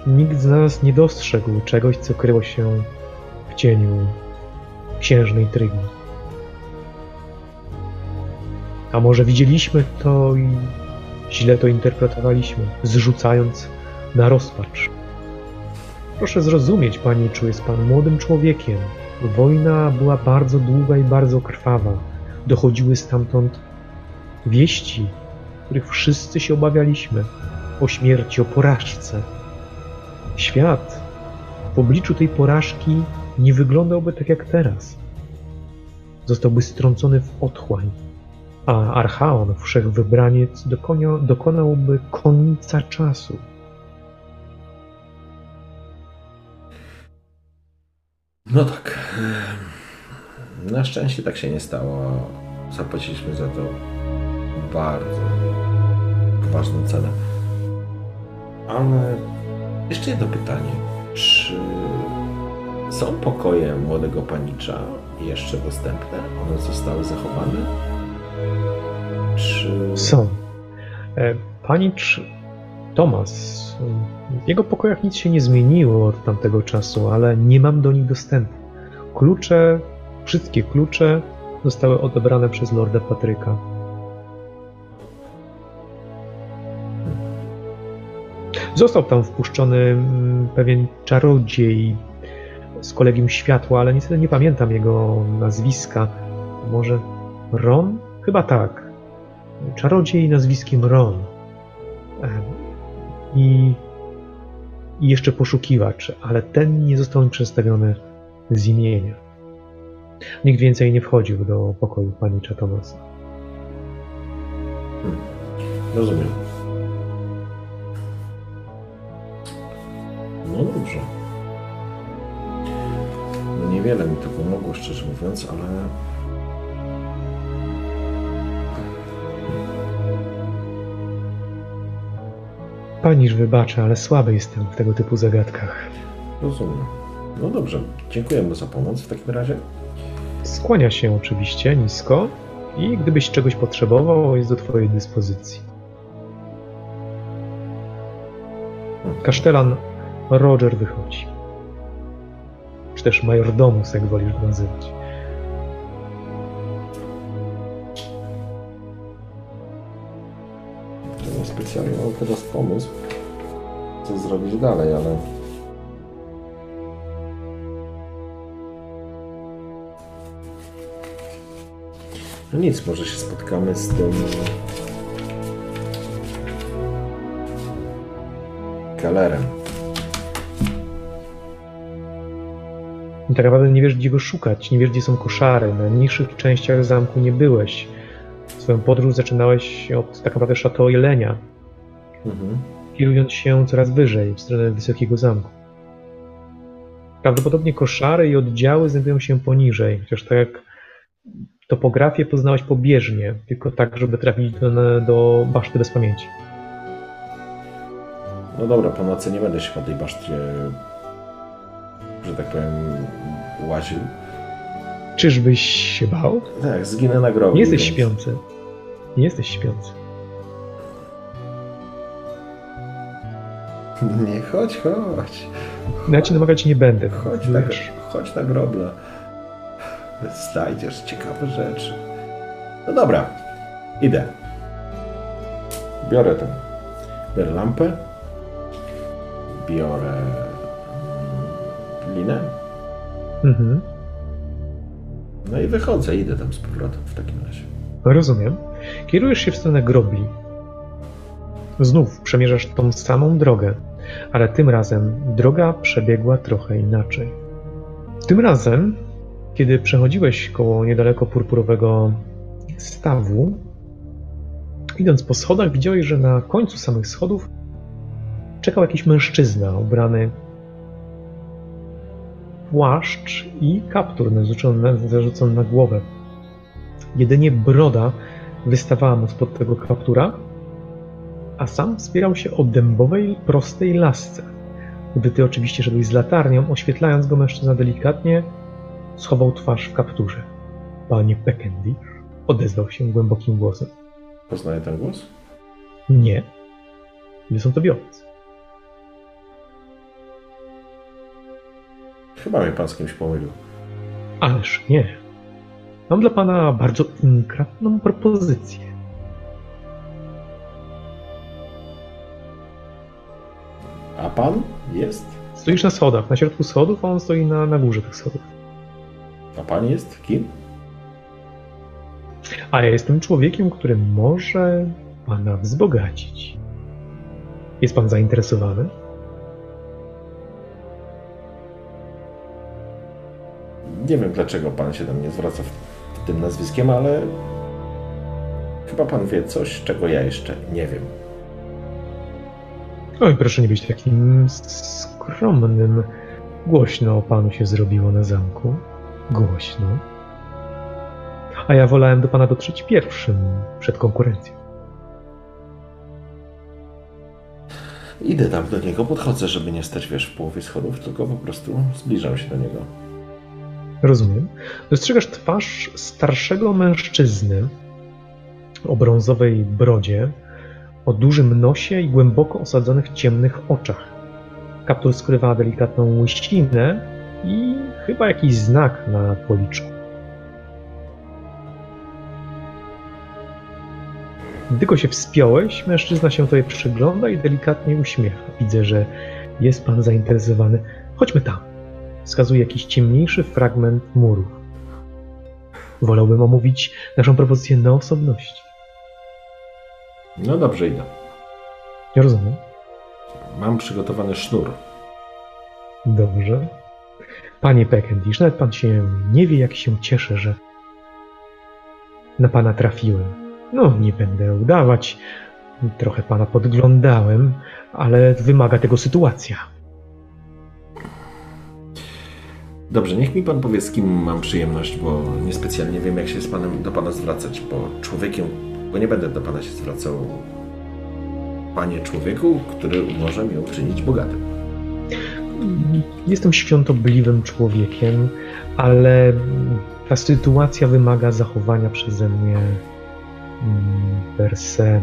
nikt z nas nie dostrzegł czegoś, co kryło się w cieniu księżnej Trygi. A może widzieliśmy to i źle to interpretowaliśmy, zrzucając na rozpacz. Proszę zrozumieć, panie, czy jest pan młodym człowiekiem. Wojna była bardzo długa i bardzo krwawa. Dochodziły stamtąd wieści, których wszyscy się obawialiśmy. O śmierci, o porażce. Świat w obliczu tej porażki nie wyglądałby tak jak teraz. Zostałby strącony w otchłań, a Archaon, wszechwybraniec, dokonał, dokonałby końca czasu. No tak. Na szczęście tak się nie stało. Zapłaciliśmy za to bardzo poważną cenę. Ale jeszcze jedno pytanie. Czy są pokoje młodego panicza jeszcze dostępne? One zostały zachowane? Czy... Są. E, Panicz Tomas. W jego pokojach nic się nie zmieniło od tamtego czasu, ale nie mam do nich dostępu. Klucze, wszystkie klucze zostały odebrane przez Lorda Patryka. Został tam wpuszczony mm, pewien czarodziej z kolegium światła, ale niestety nie pamiętam jego nazwiska. Może Ron? Chyba tak. Czarodziej nazwiskiem Ron. I, I jeszcze poszukiwacz, ale ten nie został mi przedstawiony z imienia. Nikt więcej nie wchodził do pokoju panicza Tomasa. Rozumiem. No dobrze. No niewiele mi to pomogło, szczerze mówiąc, ale... Paniż wybaczy, ale słaby jestem w tego typu zagadkach. Rozumiem. No dobrze. Dziękujemy za pomoc w takim razie. Skłania się oczywiście nisko i gdybyś czegoś potrzebował, jest do Twojej dyspozycji. Kasztelan Roger wychodzi. Czy też majordomus, jak wolisz go nazywać. Specjalnie mam teraz pomysł, co zrobić dalej, ale... No nic, może się spotkamy z tym... Kalerem. I tak naprawdę nie wiesz, gdzie go szukać, nie wiesz, gdzie są koszary. Na niższych częściach zamku nie byłeś. Swoją podróż zaczynałeś od tak naprawdę Chateau Jelenia, Mhm. kierując się coraz wyżej, w stronę Wysokiego Zamku. Prawdopodobnie koszary i oddziały znajdują się poniżej, chociaż tak jak topografię poznałeś pobieżnie, tylko tak, żeby trafić do, do baszty bez pamięci. No dobra, po nocy nie będę się po tej baszcie, że tak powiem, łaził. Czyżbyś się bał? Tak, zginę na grobie. Nie jesteś więc- śpiący. Nie jesteś śpiący. Nie, chodź, chodź. Ja ci namawiać nie będę. Chodź na, chodź na grobla. Znajdziesz ciekawe rzeczy. No dobra, idę. Biorę ten. Biorę lampę. Biorę mm, linę. Mhm. No i wychodzę, idę tam z powrotem w takim razie. Rozumiem. Kierujesz się w stronę grobli. Znów przemierzasz tą samą drogę, ale tym razem droga przebiegła trochę inaczej. Tym razem, kiedy przechodziłeś koło niedaleko purpurowego stawu, idąc po schodach, widziałeś, że na końcu samych schodów czekał jakiś mężczyzna ubrany w płaszcz i kaptur zarzucony na głowę. Jedynie broda wystawała mu spod tego kaptura, a sam wspierał się o dębowej, prostej lasce. Gdy ty oczywiście szedłeś z latarnią, oświetlając go mężczyzna delikatnie, schował twarz w kapturze. Panie Peckendish odezwał się głębokim głosem. Poznaję ten głos? Nie. Nie są to biowiec. Chyba mnie pan z kimś pomylił. Ależ nie. Mam dla pana bardzo inkratną propozycję. A pan jest? Stoisz na schodach, na środku schodów, a on stoi na, na górze tych schodów. A pan jest kim? A ja jestem człowiekiem, który może pana wzbogacić. Jest pan zainteresowany? Nie wiem dlaczego pan się do mnie zwraca w, tym nazwiskiem, ale chyba pan wie coś, czego ja jeszcze nie wiem. Oj, proszę nie być takim skromnym. Głośno o panu się zrobiło na zamku. Głośno. A ja wolałem do pana dotrzeć pierwszym, przed konkurencją. Idę tam do niego, podchodzę, żeby nie stać, wiesz, w połowie schodów, tylko po prostu zbliżam się do niego. Rozumiem. Dostrzegasz twarz starszego mężczyzny o brązowej brodzie, o dużym nosie i głęboko osadzonych ciemnych oczach. Kaptur skrywa delikatną łysinę i chyba jakiś znak na policzku. Gdy go się wspiąłeś, mężczyzna się tobie przygląda i delikatnie uśmiecha. Widzę, że jest pan zainteresowany. Chodźmy tam. Wskazuje jakiś ciemniejszy fragment murów. Wolałbym omówić naszą propozycję na osobności. No dobrze, idę. Nie rozumiem. Mam przygotowany sznur. Dobrze. Panie Peckendish, nawet pan się nie wie, jak się cieszę, że na pana trafiłem. No, nie będę udawać. Trochę pana podglądałem, ale wymaga tego sytuacja. Dobrze, niech mi pan powie, z kim mam przyjemność, bo niespecjalnie wiem, jak się z panem, do pana zwracać, bo człowiekiem, bo nie będę do pana się zwracał, panie człowieku, który może mnie uczynić bogatym. Jestem świątobliwym człowiekiem, ale ta sytuacja wymaga zachowania przeze mnie per se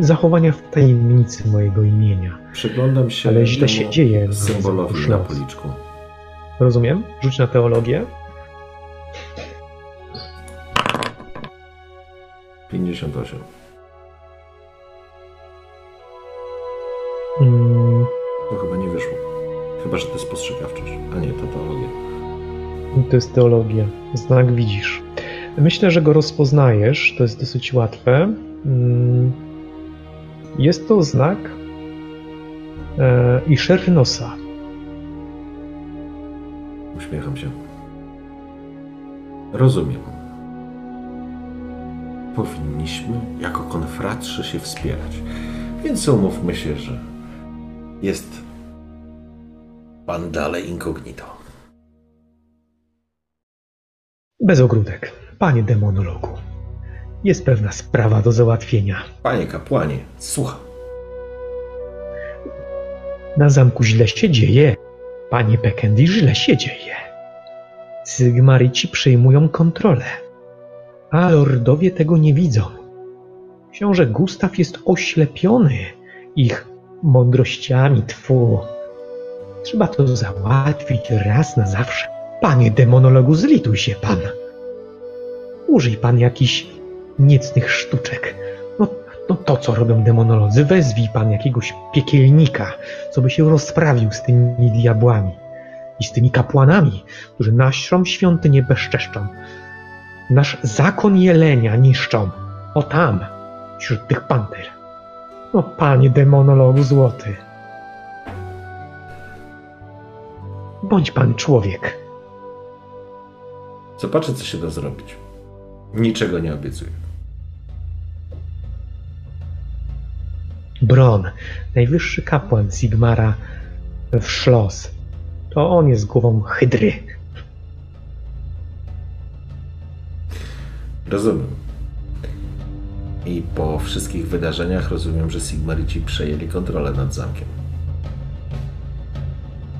zachowania w tajemnicy mojego imienia. Przyglądam się Ale źle się dzieje. symbolowi na policzku. Rozumiem? Rzuć na teologię. 58. Mm, To chyba nie wyszło. Chyba, że to jest postrzegawczość. A nie, to teologia. to jest teologia. Znak widzisz. Myślę, że go rozpoznajesz. To jest dosyć łatwe. Mm, jest to znak e, i szerszy nosa. Uśmiecham się. Rozumiem. Powinniśmy jako konfratrzy się wspierać. Więc umówmy się, że jest pan dalej incognito. Bez ogródek. Panie demonologu. Jest pewna sprawa do załatwienia. Panie kapłanie, słucham. Na zamku źle się dzieje. Panie Peckendish, źle się dzieje. Sygmaryci przejmują kontrolę. A lordowie tego nie widzą. Książę Gustaw jest oślepiony ich mądrościami twu. Trzeba to załatwić raz na zawsze. Panie demonologu, zlituj się pan. Użyj pan jakichś niecnych sztuczek. No, no to, co robią demonolodzy, wezwij pan jakiegoś piekielnika, co by się rozprawił z tymi diabłami. i z tymi kapłanami, którzy naszą świątynię bezczeszczą. Nasz zakon jelenia niszczą. O tam, wśród tych panter. O panie demonologu złoty. Bądź pan człowiek. Zobaczę, co się da zrobić. Niczego nie obiecuję. Bron, najwyższy kapłan Sigmara w Szlos. To on jest głową Hydry. Rozumiem. I po wszystkich wydarzeniach rozumiem, że Sigmarici przejęli kontrolę nad zamkiem.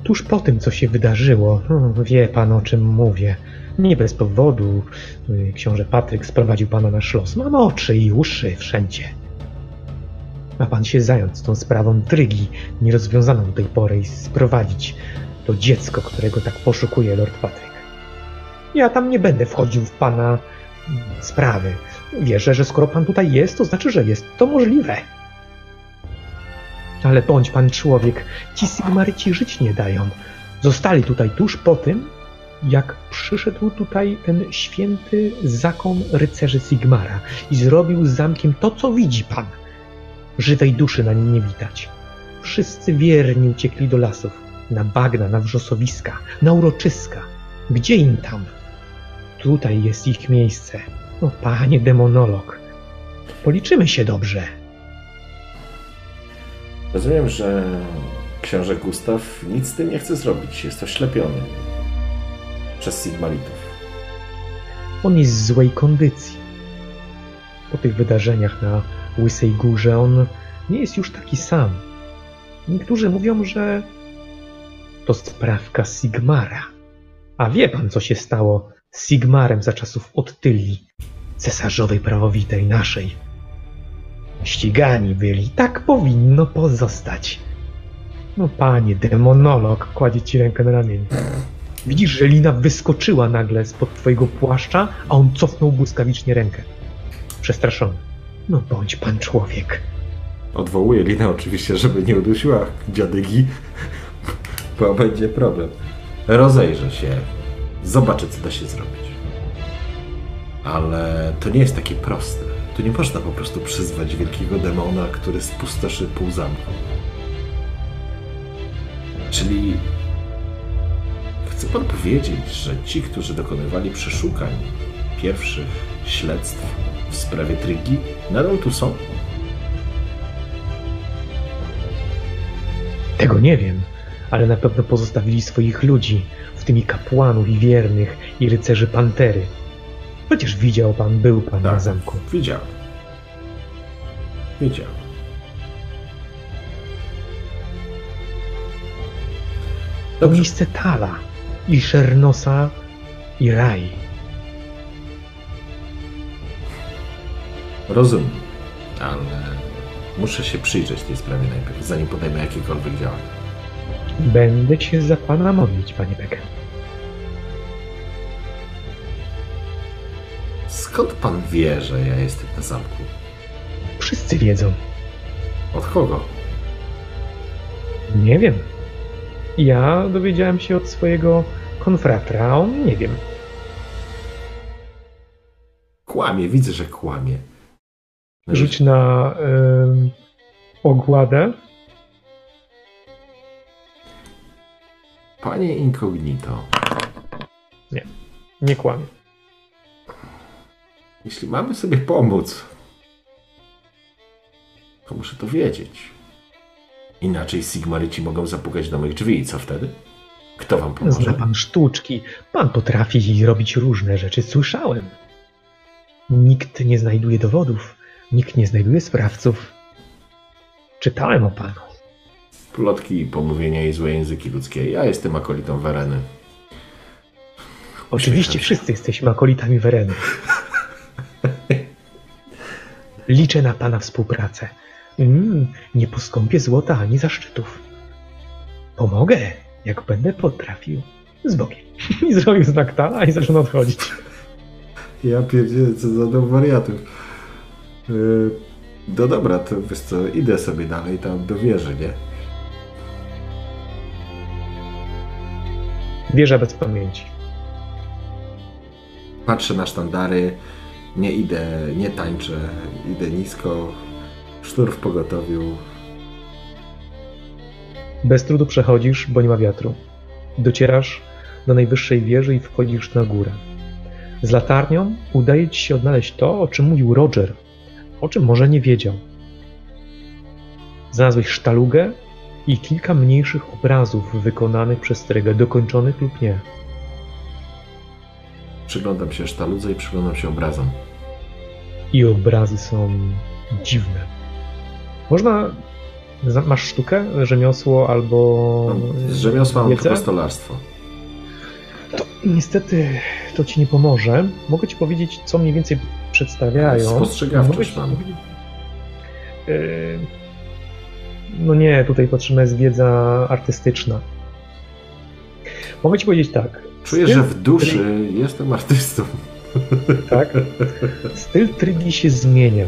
Tuż po tym, co się wydarzyło, hmm, wie pan o czym mówię. Nie bez powodu y, książę Patryk sprowadził pana na szlos. Mam oczy i uszy wszędzie. Ma pan się zająć tą sprawą trygi, nierozwiązaną do tej pory i sprowadzić to dziecko, którego tak poszukuje Lord Patryk. Ja tam nie będę wchodził w pana sprawy. Wierzę, że skoro pan tutaj jest, to znaczy, że jest to możliwe. Ale bądź pan człowiek, ci Sigmaryci żyć nie dają. Zostali tutaj tuż po tym, jak przyszedł tutaj ten święty zakon rycerzy Sigmara i zrobił z zamkiem to, co widzi pan. Żywej duszy na nim nie widać. Wszyscy wierni uciekli do lasów, na bagna, na wrzosowiska, na uroczyska. Gdzie im tam? Tutaj jest ich miejsce. O panie demonolog, policzymy się dobrze. Rozumiem, że książę Gustaw nic z tym nie chce zrobić. Jest oślepiony przez Sigmaritów. On jest w złej kondycji. Po tych wydarzeniach na Łysej Górze on nie jest już taki sam. Niektórzy mówią, że to sprawka Sigmara. A wie pan, co się stało Sigmarem za czasów Ottylii, cesarzowej prawowitej naszej? Ścigani byli, tak powinno pozostać. No panie, demonolog kładzie ci rękę na ramieniu. Widzisz, że lina wyskoczyła nagle spod twojego płaszcza, a on cofnął błyskawicznie rękę. Przestraszony. No bądź pan człowiek. Odwołuję Linę oczywiście, żeby nie udusiła dziadygi, bo będzie problem. Rozejrzę się, zobaczę, co da się zrobić. Ale to nie jest takie proste. Tu nie można po prostu przyzwać wielkiego demona, który spustoszy pół zamku. Czyli chce pan powiedzieć, że ci, którzy dokonywali przeszukań pierwszych śledztw w sprawie Trygi, nadal tu są? Tego nie wiem, ale na pewno pozostawili swoich ludzi, w tym i kapłanów i wiernych i rycerzy Pantery. Przecież widział pan, był pan na zamku. Widziałem. Widziałem. To miejsce Tala i Szernosa i Rai. Rozumiem, ale muszę się przyjrzeć tej sprawie najpierw, zanim podejmę jakiekolwiek działania. Będę się za pana modlić, panie Becker. Skąd pan wie, że ja jestem na zamku? Wszyscy wiedzą. Od kogo? Nie wiem. Ja dowiedziałem się od swojego konfratra, a on nie wiem. Kłamie, widzę, że kłamie. Rzuć na ogładę. Panie incognito, Nie kłamie. jeśli mamy sobie pomóc, to muszę to wiedzieć. Inaczej Sigmaryci mogą zapukać do moich drzwi i co wtedy? Kto wam Zna pomoże? pan sztuczki. Pan potrafi robić różne rzeczy. Słyszałem. Nikt nie znajduje dowodów. Nikt nie znajduje sprawców. Czytałem o panu. Plotki, pomówienia i złe języki ludzkie. Ja jestem akolitą Wereny. Oczywiście Uśmiecham wszyscy jesteśmy akolitami Wereny. Liczę na pana współpracę. Mm, nie poskąpię złota ani zaszczytów. Pomogę, jak będę potrafił. Z Bogiem. I zrobił znak tala i zaczął odchodzić. Ja pierdzielę, co za dom wariatów. Yy, no dobra, to wiesz co, idę sobie dalej tam do wieży, nie? Wieża bez pamięci. Patrzę na sztandary, nie idę, nie tańczę, idę nisko, sztur w pogotowiu. Bez trudu przechodzisz, bo nie ma wiatru. Docierasz do najwyższej wieży i wchodzisz na górę. Z latarnią udaje ci się odnaleźć to, o czym mówił Roger, o czym może nie wiedział. Znalazłeś sztalugę i kilka mniejszych obrazów wykonanych przez Strygę, dokończonych lub nie. Przyglądam się sztaludze i przyglądam się obrazom. I obrazy są dziwne. Można. Masz sztukę, rzemiosło albo. Z rzemiosła mam tylko stolarstwo. To niestety to ci nie pomoże. Mogę ci powiedzieć, co mniej więcej przedstawiają. Spostrzegawczość ci mam. powiedzieć- Yy, No nie, tutaj potrzebna jest wiedza artystyczna. Mogę ci powiedzieć tak. Czuję, styl że w duszy jestem artystą. tak? Styl Trygi się zmieniał.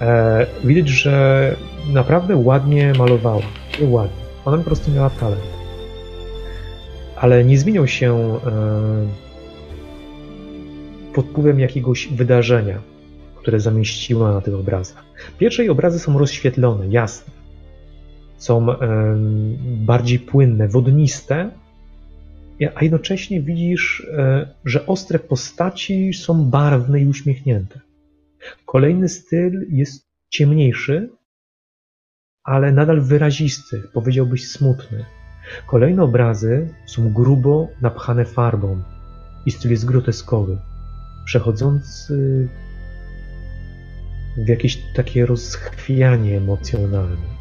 E, widać, że naprawdę ładnie malowała. Nie ładnie. Ona po prostu miała talent. Ale nie zmieniał się e, pod wpływem jakiegoś wydarzenia, które zamieściła na tych obrazach. Pierwsze jej obrazy są rozświetlone, jasne. Są bardziej płynne, wodniste, a jednocześnie widzisz, e, że ostre postaci są barwne i uśmiechnięte. Kolejny styl jest ciemniejszy, ale nadal wyrazisty, powiedziałbyś smutny. Kolejne obrazy są grubo napchane farbą i styl jest groteskowy, przechodzący w jakieś takie rozchwianie emocjonalne.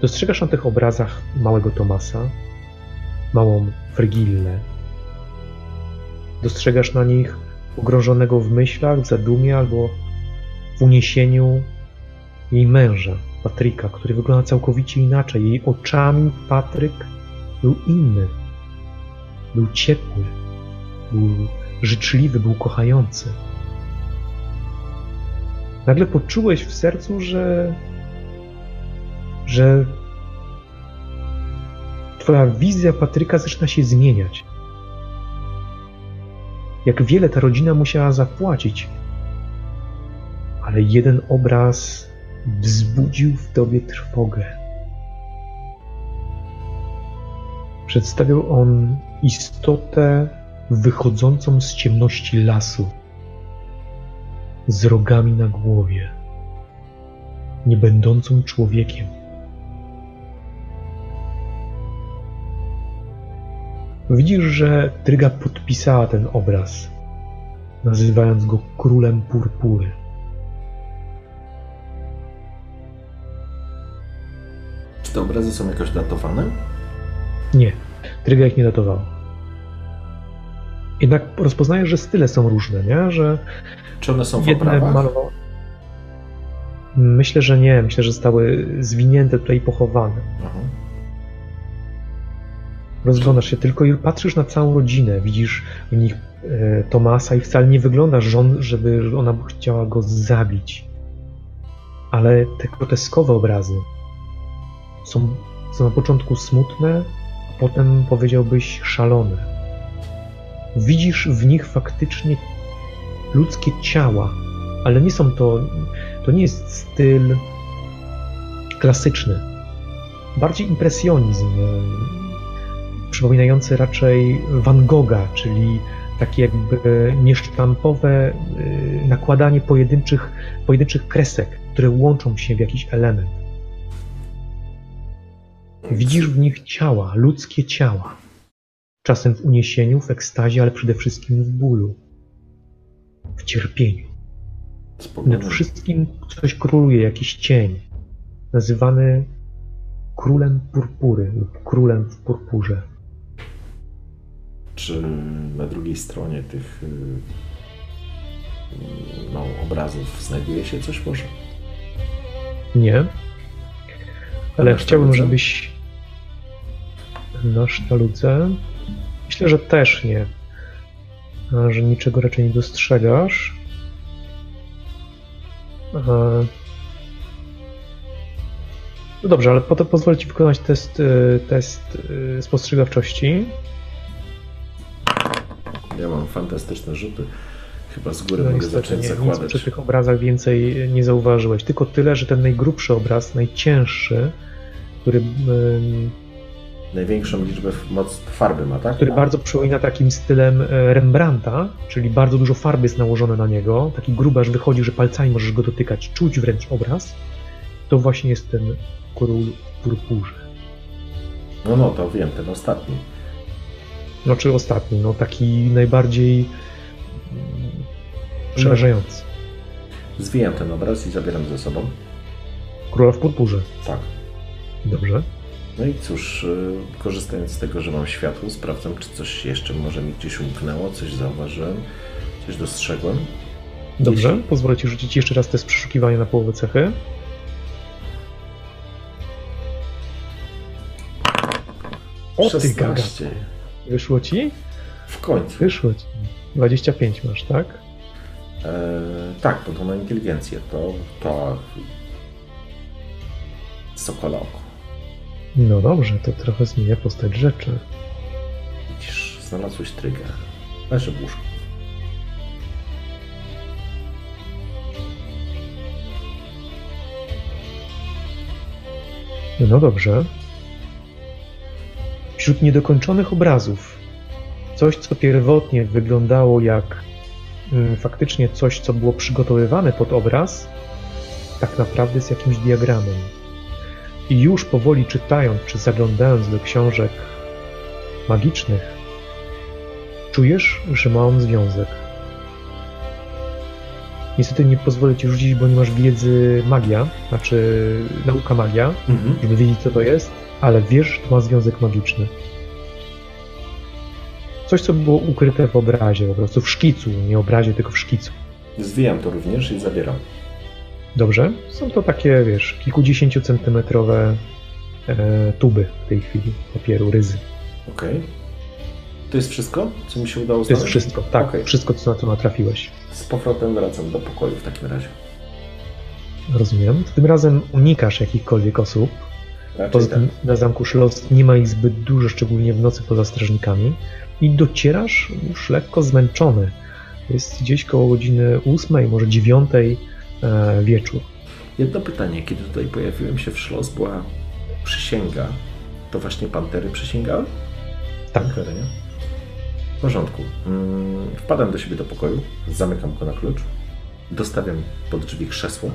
Dostrzegasz na tych obrazach małego Tomasa, małą Frygillę. Dostrzegasz na nich pogrążonego w myślach, w zadumie albo w uniesieniu jej męża, Patryka, który wygląda całkowicie inaczej. Jej oczami Patryk był inny. Był ciepły, był życzliwy, był kochający. Nagle poczułeś w sercu, że że Twoja wizja Patryka zaczyna się zmieniać. Jak wiele ta rodzina musiała zapłacić, ale jeden obraz wzbudził w tobie trwogę. Przedstawiał on istotę wychodzącą z ciemności lasu, z rogami na głowie, nie będącą człowiekiem. Widzisz, że Tryga podpisała ten obraz, nazywając go królem purpury. Czy te obrazy są jakoś datowane? Nie, Tryga ich nie datował. Jednak rozpoznajesz, że style są różne, nie? Że Czy one są w oprawach? malowały. Myślę, że nie. Myślę, że zostały zwinięte tutaj i pochowane. Aha. Rozglądasz się tylko i patrzysz na całą rodzinę. Widzisz w nich e, Tomasa i wcale nie wygląda, że, on, żeby ona chciała go zabić. Ale te groteskowe obrazy są, są na początku smutne, a potem powiedziałbyś szalone. Widzisz w nich faktycznie ludzkie ciała, ale nie są to, to nie jest styl klasyczny. Bardziej impresjonizm, e, przypominający raczej Van Gogha, czyli takie jakby niesztampowe y, nakładanie pojedynczych, pojedynczych kresek, które łączą się w jakiś element. Widzisz w nich ciała, ludzkie ciała. Czasem w uniesieniu, w ekstazie, ale przede wszystkim w bólu, w cierpieniu. Nad wszystkim coś króluje, jakiś cień, nazywany królem purpury lub królem w purpurze. czy na drugiej stronie tych no, obrazów znajduje się coś może? Nie. Ale chciałbym, żebyś na sztaluce. Myślę, że też nie. A, że niczego raczej nie dostrzegasz. A, No dobrze, ale po to pozwolę ci wykonać test, y, test spostrzegawczości. Ja mam fantastyczne rzuty. Chyba z góry No mogę zacząć nie, nic zakładać. przy tych obrazach więcej nie zauważyłeś. Tylko tyle, że ten najgrubszy obraz, najcięższy, który, Największą liczbę moc farby ma, tak? który bardzo przypomina takim stylem e, Rembrandta, czyli bardzo dużo farby jest nałożone na niego, taki gruby, aż wychodzi, że palcami możesz go dotykać, czuć wręcz obraz, to właśnie jest ten król w purpurze. No, no, to wiem, ten ostatni. No czy ostatni, no taki najbardziej mm, przerażający. Zwijam ten obraz i zabieram ze sobą. Króla w purpurze. Tak. Dobrze. No i cóż, y, korzystając z tego, że mam światło, sprawdzam, czy coś jeszcze może mi gdzieś umknęło, coś zauważyłem, coś dostrzegłem. Dobrze, Jeśli- pozwolę Ci rzucić jeszcze raz test przeszukiwania na połowę cechy. O ty gaga, 16. wyszło Ci? W końcu. Wyszło Ci. 25 masz, tak? E, tak, bo to ma inteligencję. To, to Sokola oko. No dobrze, to trochę zmienia postać rzeczy. Widzisz, znalazłeś trigger. Leży w łóżku. No dobrze. Wśród niedokończonych obrazów, coś co pierwotnie wyglądało jak mm, faktycznie coś, co było przygotowywane pod obraz, tak naprawdę jest jakimś diagramem. I już powoli czytając czy zaglądając do książek magicznych, czujesz, że ma on związek. Niestety nie pozwolę ci rzucić, bo nie masz wiedzy magia, znaczy nauka magia, żeby wiedzieć, co to jest, ale wiesz, że to ma związek magiczny. Coś, co było ukryte w obrazie, po prostu w szkicu, nie obrazie, tylko w szkicu. Zwijam to również i zabieram. Dobrze? Są to takie, wiesz, kilkudziesięciocentymetrowe e, tuby w tej chwili papieru, ryzy. Okej. To jest wszystko, co mi się udało To jest znaleźć? wszystko, tak, Okej. wszystko, co na co natrafiłeś. Z powrotem wracam do pokoju w takim razie. Rozumiem. Tym razem unikasz jakichkolwiek osób. Raczej Poza tak. tym na zamku Szlost nie ma ich zbyt dużo, szczególnie w nocy poza strażnikami. I docierasz już lekko zmęczony. Jest gdzieś koło godziny ósmej, może dziewiątej wieczór. Jedno pytanie, kiedy tutaj pojawiłem się w Szlos, była przysięga. To właśnie pantery przysięgały? Tak. Terenie? W porządku. Mm, Wpadam do siebie do pokoju, zamykam go na klucz, dostawiam pod drzwi krzesło.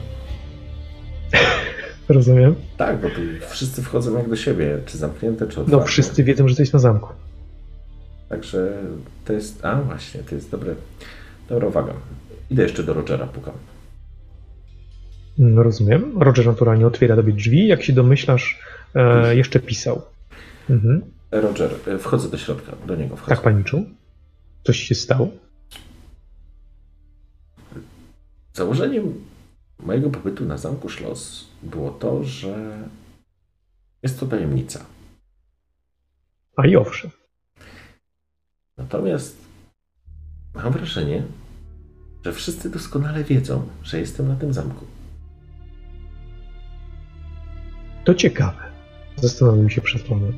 Rozumiem. Tak, bo tu wszyscy wchodzą jak do siebie, czy zamknięte, czy otwarte. No, wszyscy wiedzą, że jesteś na zamku. Także to jest. A właśnie, to jest dobre. Dobra uwaga. Idę jeszcze do Rogera, pukam. Mm, Rozumiem. Roger naturalnie otwiera tobie drzwi. Jak się domyślasz, e, jeszcze pisał. Mhm. Roger, e, wchodzę do środka, do niego wchodzę. Tak, paniczu. Coś się stało? Założeniem mojego pobytu na zamku Schloss było to, że jest to tajemnica. A i owszem. Natomiast mam wrażenie, że wszyscy doskonale wiedzą, że jestem na tym zamku. To ciekawe. Zastanowił się przez moment.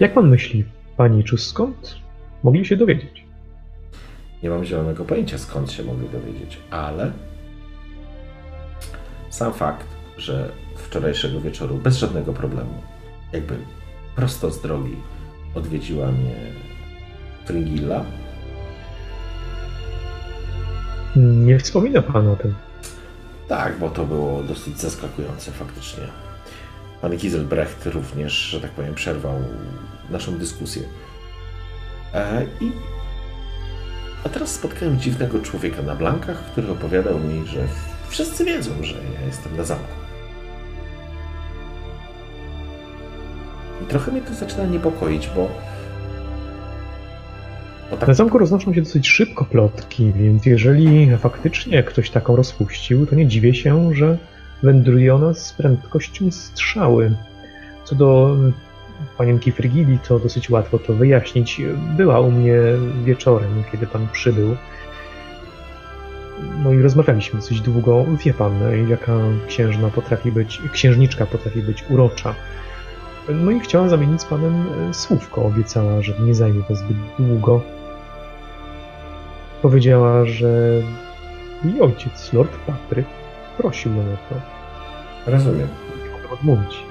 Jak pan myśli, paniczu, skąd mogli się dowiedzieć? Nie mam zielonego pojęcia, skąd się mogli dowiedzieć, ale sam fakt, że wczorajszego wieczoru bez żadnego problemu, jakby prosto z drogi odwiedziła mnie Fringilla, Nie wspomina pan o tym. Tak, bo to było dosyć zaskakujące faktycznie. Pan Giselbrecht również, że tak powiem, przerwał naszą dyskusję. E, I a teraz spotkałem dziwnego człowieka na blankach, który opowiadał mi, że wszyscy wiedzą, że ja jestem na zamku. I trochę mnie to zaczyna niepokoić, bo, bo tak Na zamku roznoszą się dosyć szybko plotki, więc jeżeli faktycznie ktoś taką rozpuścił, to nie dziwię się, że wędruje ona z prędkością strzały. Co do mm, panienki Frigidi, to dosyć łatwo to wyjaśnić. Była u mnie wieczorem, kiedy pan przybył. No, no i rozmawialiśmy dosyć długo. Wie pan, jaka księżna potrafi być, księżniczka potrafi być urocza. No i chciała zamienić z panem e, słówko. Obiecała, że nie zajmie to zbyt długo. Powiedziała, że jej ojciec, Lord Patryk, prosił ją o to. Rozumiem. Nie mogę odmówić.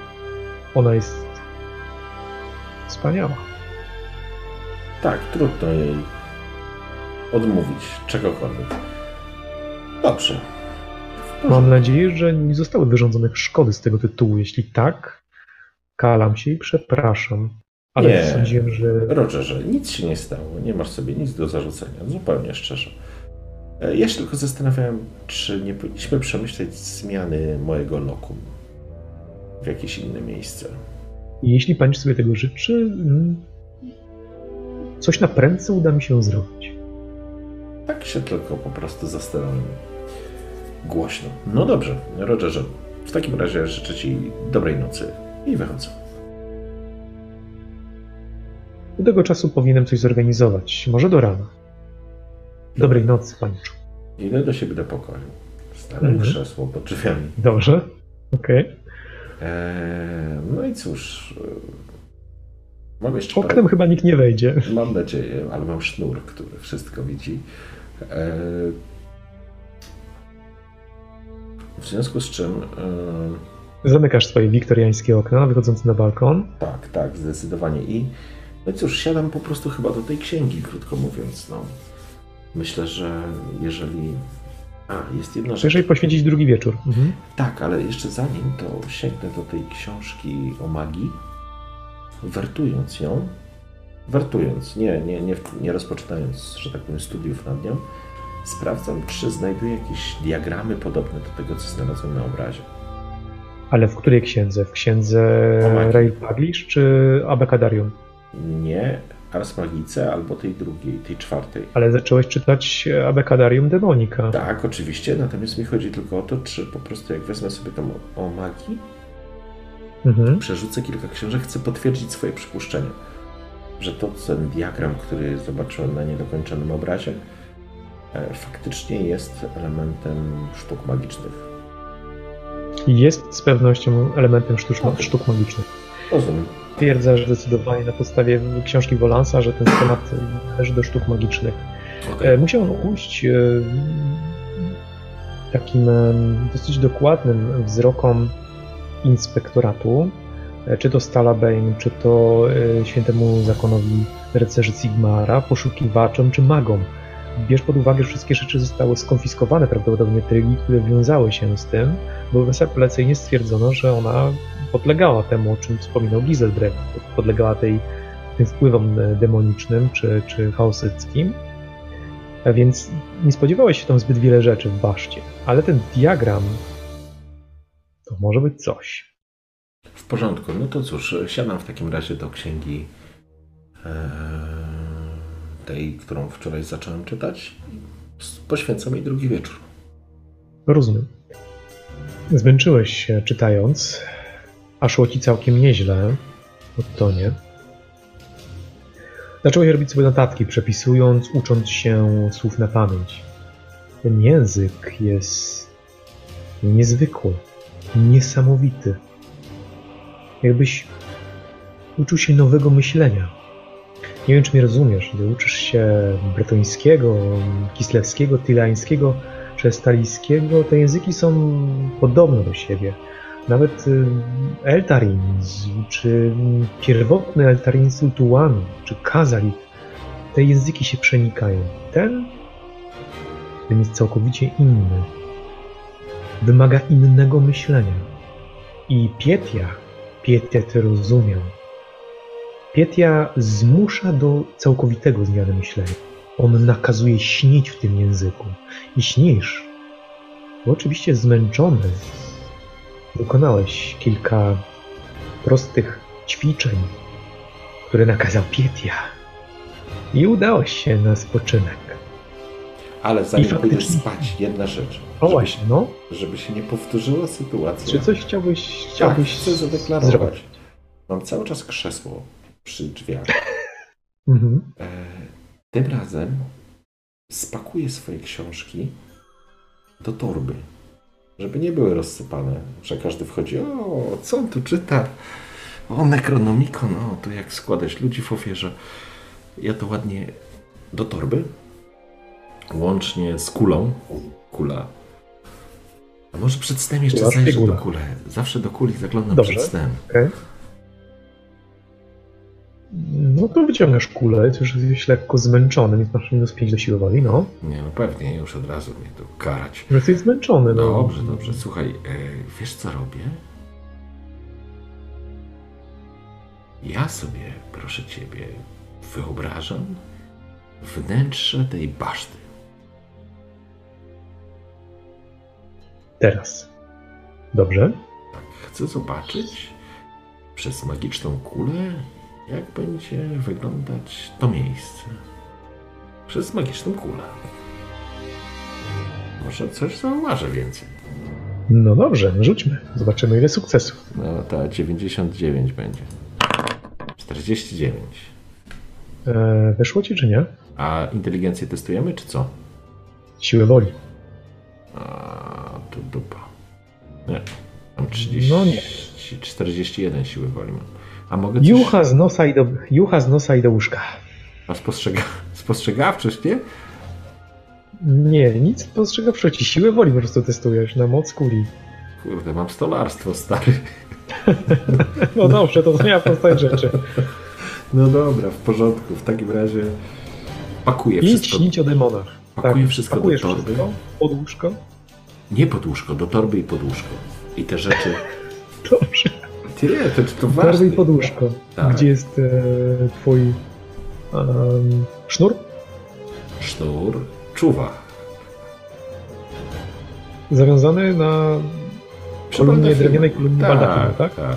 Ona jest wspaniała. Tak, trudno jej odmówić czegokolwiek. Dobrze. Mam nadzieję, że nie zostały wyrządzone szkody z tego tytułu. Jeśli tak, kalam się i przepraszam. Ale Nie. sądziłem, że Rogerze, nic się nie stało. Nie masz sobie nic do zarzucenia. Zupełnie szczerze. E, Ja się tylko zastanawiałem, czy nie powinniśmy przemyśleć zmiany mojego lokum w jakieś inne miejsce. jeśli pani sobie tego życzy, mm, coś na prędce uda mi się zrobić. Tak się tylko po prostu zastanawiam. Głośno. No dobrze, Rogerze. W takim razie życzę Ci dobrej nocy i wychodzę. Do tego czasu powinienem coś zorganizować. Może do rana. Dobrej nocy, paniczu. Idę do siebie do pokoju. Stawiam Mhm. krzesło pod drzwiami. Dobrze? Okej. Eee, no i cóż. e, Mam jeszcze Oknem chyba nikt nie wejdzie. Mam nadzieję, ale mam sznur, który wszystko widzi. E, W związku z czym, e, Zamykasz swoje wiktoriańskie okna wychodzące na balkon. tak, tak, zdecydowanie. I no i cóż, siadam po prostu chyba do tej księgi, krótko mówiąc. No. Myślę, że jeżeli. A, jest jedna rzecz. Jeżeli poświęcić drugi wieczór. Mhm. Tak, ale jeszcze zanim to sięgnę do tej książki o magii, wertując ją, wertując, nie, nie, nie, nie rozpoczynając, że tak powiem, studiów nad nią, sprawdzam, czy znajduję jakieś diagramy podobne do tego, co znalazłem na obrazie. Ale w której księdze? W księdze. Rail Paglish czy Abecadarium? Nie Ars Magice albo tej drugiej, tej czwartej. Ale zacząłeś czytać Abecadarium Demonica. Tak, oczywiście, natomiast mi chodzi tylko o to, czy po prostu jak wezmę sobie tam o, o magii, Mhm. przerzucę kilka książek, chcę potwierdzić swoje przypuszczenia, że to ten diagram, który zobaczyłem na niedokończonym obrazie, e, faktycznie jest elementem sztuk magicznych. Jest z pewnością elementem sztuczno, sztuk magicznych. Rozumiem. Twierdza, że zdecydowanie na podstawie książki Wolansa, że ten temat należy do sztuk magicznych. Okej. E, Musiał on ujść e, takim e, dosyć dokładnym wzrokom inspektoratu, czy to Stalabane, czy to świętemu zakonowi rycerzy Sigmara, poszukiwaczom, czy magom. Bierz pod uwagę, że wszystkie rzeczy zostały skonfiskowane prawdopodobnie trygi, które wiązały się z tym, bo bezapelacyjnie stwierdzono, że ona podlegała temu, o czym wspominał Giseldrecht, podlegała tej, tym wpływom e, demonicznym czy, czy chaosyckim. A więc nie spodziewałeś się tam zbyt wiele rzeczy w baszcie, ale ten diagram to może być coś. W porządku, no to cóż, siadam w takim razie do księgi e, tej, którą wczoraj zacząłem czytać. Poświęcam jej drugi wieczór. Rozumiem. Zmęczyłeś się czytając, a szło ci całkiem nieźle, Ottonie. Zacząłeś robić sobie notatki, przepisując, ucząc się słów na pamięć. Ten język jest niezwykły, niesamowity. Jakbyś uczył się nowego myślenia. Nie wiem, czy mnie rozumiesz, gdy uczysz się bretońskiego, kislewskiego, tylańskiego, czy stalijskiego, te języki są podobne do siebie. Nawet y, Eltarin, czy pierwotny Eltarin z Ultuanu, czy Kazalit, te języki się przenikają. Ten, ten jest całkowicie inny. Wymaga innego myślenia. I Pietia, Pietia to rozumiał. Pietia zmusza do całkowitego zmiany myślenia. On nakazuje śnić w tym języku. I śnisz. Bo oczywiście zmęczony. Wykonałeś kilka prostych ćwiczeń, które nakazał Pietia. I udałeś się na spoczynek. Ale zanim faktycznie- spać, jedna rzecz. O właśnie, no. Żeby się nie powtórzyła sytuacja. Czy coś chciałbyś, Tak, chciałbyś chcę zadeklarować. zrobić? Mam cały czas krzesło przy drzwiach. Mhm. E, tym razem spakuję swoje książki do torby. Żeby nie były rozsypane, że każdy wchodzi, o, co on tu czyta? O, Necronomicon, o, to jak składać ludzi w ofierze. Ja to ładnie do torby, łącznie z kulą. Kula. A może przed snem jeszcze Kula, zajrzę do kuli. Zawsze do kuli zaglądam Dobrze. przed snem. Okej. No to wyciągasz kulę, ty już jesteś lekko zmęczony, więc masz minus 5 do siły woli, no. Nie, no pewnie, już od razu mnie tu karać. Że jesteś zmęczony, no. Dobrze, dobrze. Słuchaj, e, wiesz co robię? Ja sobie, proszę ciebie, wyobrażam wnętrze tej baszty. Teraz. Dobrze. Tak, chcę zobaczyć przez magiczną kulę, jak będzie wyglądać to miejsce. Przez magiczną kulę. Może coś zauważę więcej. No dobrze, rzućmy. Zobaczymy ile sukcesów. No, ta 99 będzie. 49. E, weszło ci czy nie? A inteligencję testujemy, czy co? Siłę woli. A, tu dupa. Nie. Mam 30. No nie. 41 siły woli mam. A mogę coś... Jucha z nosa i do, jucha z nosa i do łóżka. A spostrzega... spostrzegawczość, nie? Nie, nic postrzegawczości. Siłę woli po prostu testujesz na moc kuli. Kurde, mam stolarstwo, stary. No dobrze, to zmienia postać rzeczy. No dobra, w porządku. W takim razie pakuję Idź wszystko. śnić o demonach. Pakuję wszystko do torby. wszystko pod łóżko. Nie pod łóżko, do torby i pod łóżko. I te rzeczy... Dobrze. Nie, to, to ważne. i. Tak. Gdzie jest e, twój em, sznur? Sznur czuwa. Zawiązany na kolumnie, drewnianej kolumnie baldachinu, tak? tak.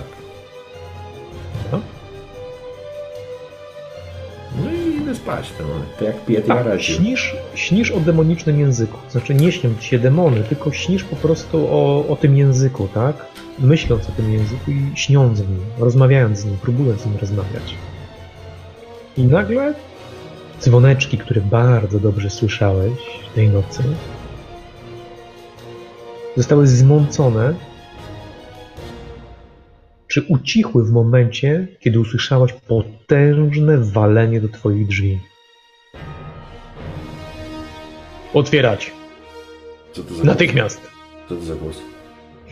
Spać. No. To jak piję, ja Tak, razie. śnisz, śnisz o demonicznym języku. Znaczy nie śnią ci się demony, tylko śnisz po prostu o, o tym języku, tak? Myśląc o tym języku i śniąc z nim, rozmawiając z nim, próbując z nim rozmawiać. I nagle dzwoneczki, które bardzo dobrze słyszałeś tej nocy, zostały zmącone czy ucichły w momencie, kiedy usłyszałaś potężne walenie do twoich drzwi. Otwierać! Co to za Natychmiast! Co to za głos?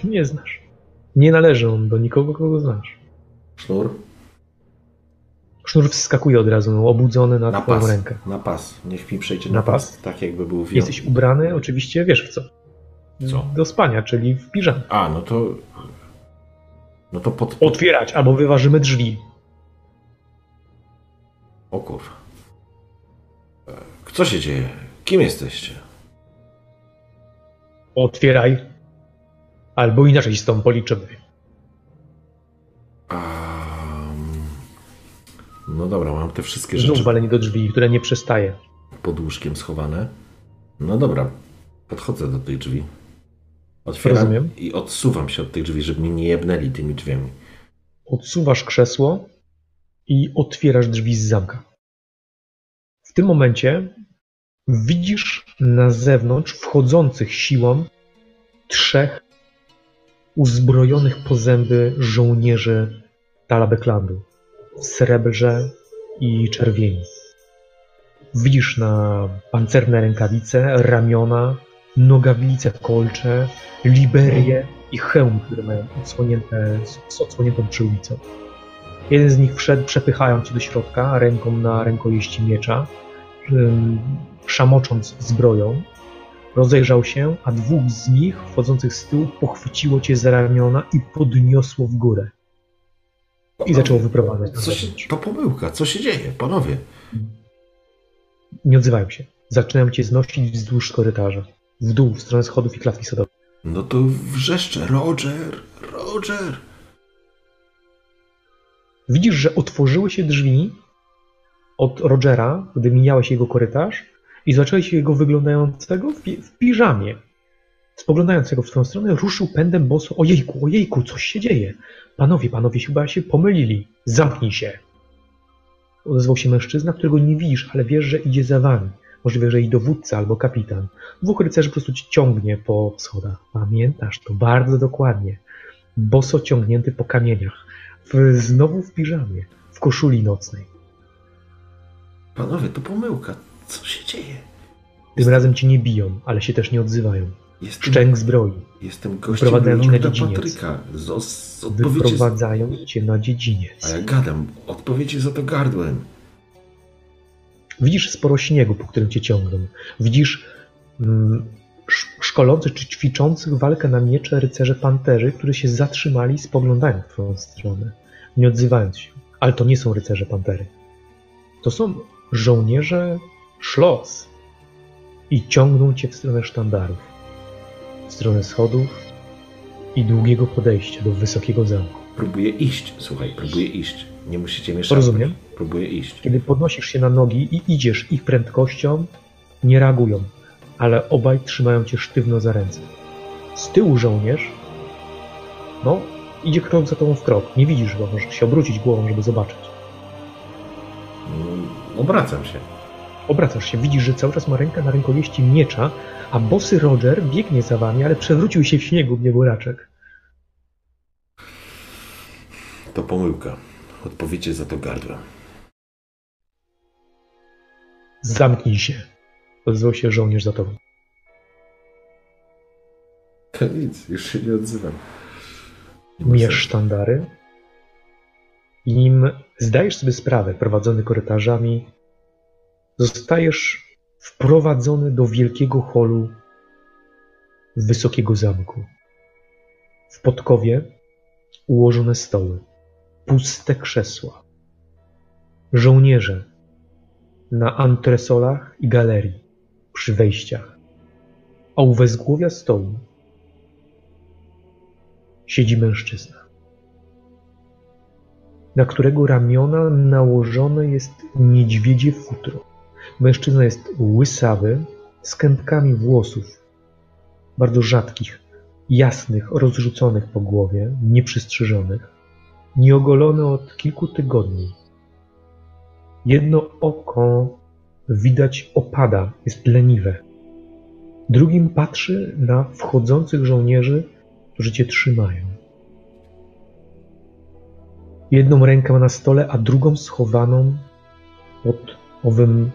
Nie znasz. Nie należy on do nikogo, kogo znasz. Sznur? Sznur wskakuje od razu, obudzony na, Na twoją pas. rękę. Na pas. Niech mi przejdzie na, Na pas. pas? Tak jakby był wią... Jesteś ubrany, oczywiście, wiesz w co? Co? Do spania, czyli w piżamie. A, no to... No to pod... Otwierać, albo wyważymy drzwi. O kurwa. E, Co się dzieje? Kim jesteście? Otwieraj, albo inaczej z tą policzymy. Um, no dobra, mam te wszystkie Znów rzeczy walenie do drzwi, które nie przestaje. pod łóżkiem schowane. No dobra, podchodzę do tych drzwi. Otwieram Rozumiem. i odsuwam się od tych drzwi, żeby mnie nie jebnęli tymi drzwiami. Odsuwasz krzesło i otwierasz drzwi z zamka. W tym momencie widzisz na zewnątrz wchodzących siłą trzech uzbrojonych po zęby żołnierzy Talabeklandu w srebrze i czerwieni. Widzisz na pancerne rękawice, ramiona, nogawice, kolcze, liberie i hełm, które mają odsłonięte, z odsłoniętą przyłbicą. Jeden z nich wszedł, przepychając się do środka ręką na rękojeści miecza, szamocząc zbroją. Rozejrzał się, a dwóch z nich, wchodzących z tyłu, pochwyciło cię za ramiona i podniosło w górę. I zaczęło wyprowadzać Co się, to pomyłka, co się dzieje, panowie? Nie odzywają się. Zaczynają cię znosić wzdłuż korytarza. W dół, w stronę schodów i klatki sodowej. No to wrzeszczę, Roger, Roger. Widzisz, że otworzyły się drzwi od Rogera, gdy mijałeś jego korytarz i zacząłeś jego wyglądającego w, w piżamie. Spoglądającego w twoją stronę, ruszył pędem boso. Ojejku, ojejku, coś się dzieje. Panowie, panowie chyba się pomylili. Zamknij się. Odezwał się mężczyzna, którego nie widzisz, ale wiesz, że idzie za wami. Możliwe, że i dowódca albo kapitan. Dwóch rycerzy po prostu ci ciągnie po schodach. Pamiętasz to bardzo dokładnie. Boso ciągnięty po kamieniach. W, znowu w piżamie. W koszuli nocnej. Panowie, to pomyłka. Co się dzieje? Tym razem cię nie biją, ale się też nie odzywają. Jestem, Szczęk zbroi. jestem gościem Wyprowadzają cię na dziedziniec. Patryka. Z, z, odpowiecie z, Wyprowadzają cię na a dziedziniec. ja gadam. Za to gardłem. Widzisz sporo śniegu, po którym cię ciągną. Widzisz mm, sz- szkolących czy ćwiczących walkę na miecze rycerze panterzy, którzy się zatrzymali i spoglądają w twoją stronę, nie odzywając się. Ale to nie są rycerze pantery. To są żołnierze szlos i ciągną cię w stronę sztandarów, w stronę schodów i długiego podejścia do wysokiego zamku. Próbuję iść. Słuchaj, próbuję iść. Nie musicie mieszać. Rozumiem. Próbuję iść. Kiedy podnosisz się na nogi i idziesz ich prędkością, nie reagują, ale obaj trzymają cię sztywno za ręce. Z tyłu żołnierz, no, idzie krok za tobą w krok. Nie widzisz go, możesz się obrócić głową, żeby zobaczyć. Mm, Obracam się. Obracasz się, widzisz, że cały czas ma rękę na rękojeści miecza, a bosy Roger biegnie za wami, ale przewrócił się w śniegu nieboraczek. To pomyłka. Odpowiecie za to gardłem. Zamknij się. Odezwał się żołnierz za tobą. To nic, już się nie odzywam. Sensu. sztandary. Im zdajesz sobie sprawę, prowadzony korytarzami, zostajesz wprowadzony do wielkiego holu wysokiego zamku. W podkowie ułożone stoły, puste krzesła, żołnierze na antresolach i galerii przy wejściach, a u wezgłowia stołu siedzi mężczyzna, na którego ramiona nałożone jest niedźwiedzie futro. Mężczyzna jest łysawy, z kępkami włosów, bardzo rzadkich, jasnych, rozrzuconych po głowie, nieprzystrzyżonych, nieogolony od kilku tygodni. Jedno oko widać opada, jest leniwe. Drugim patrzy na wchodzących żołnierzy, którzy cię trzymają. Jedną rękę na stole, a drugą schowaną pod owym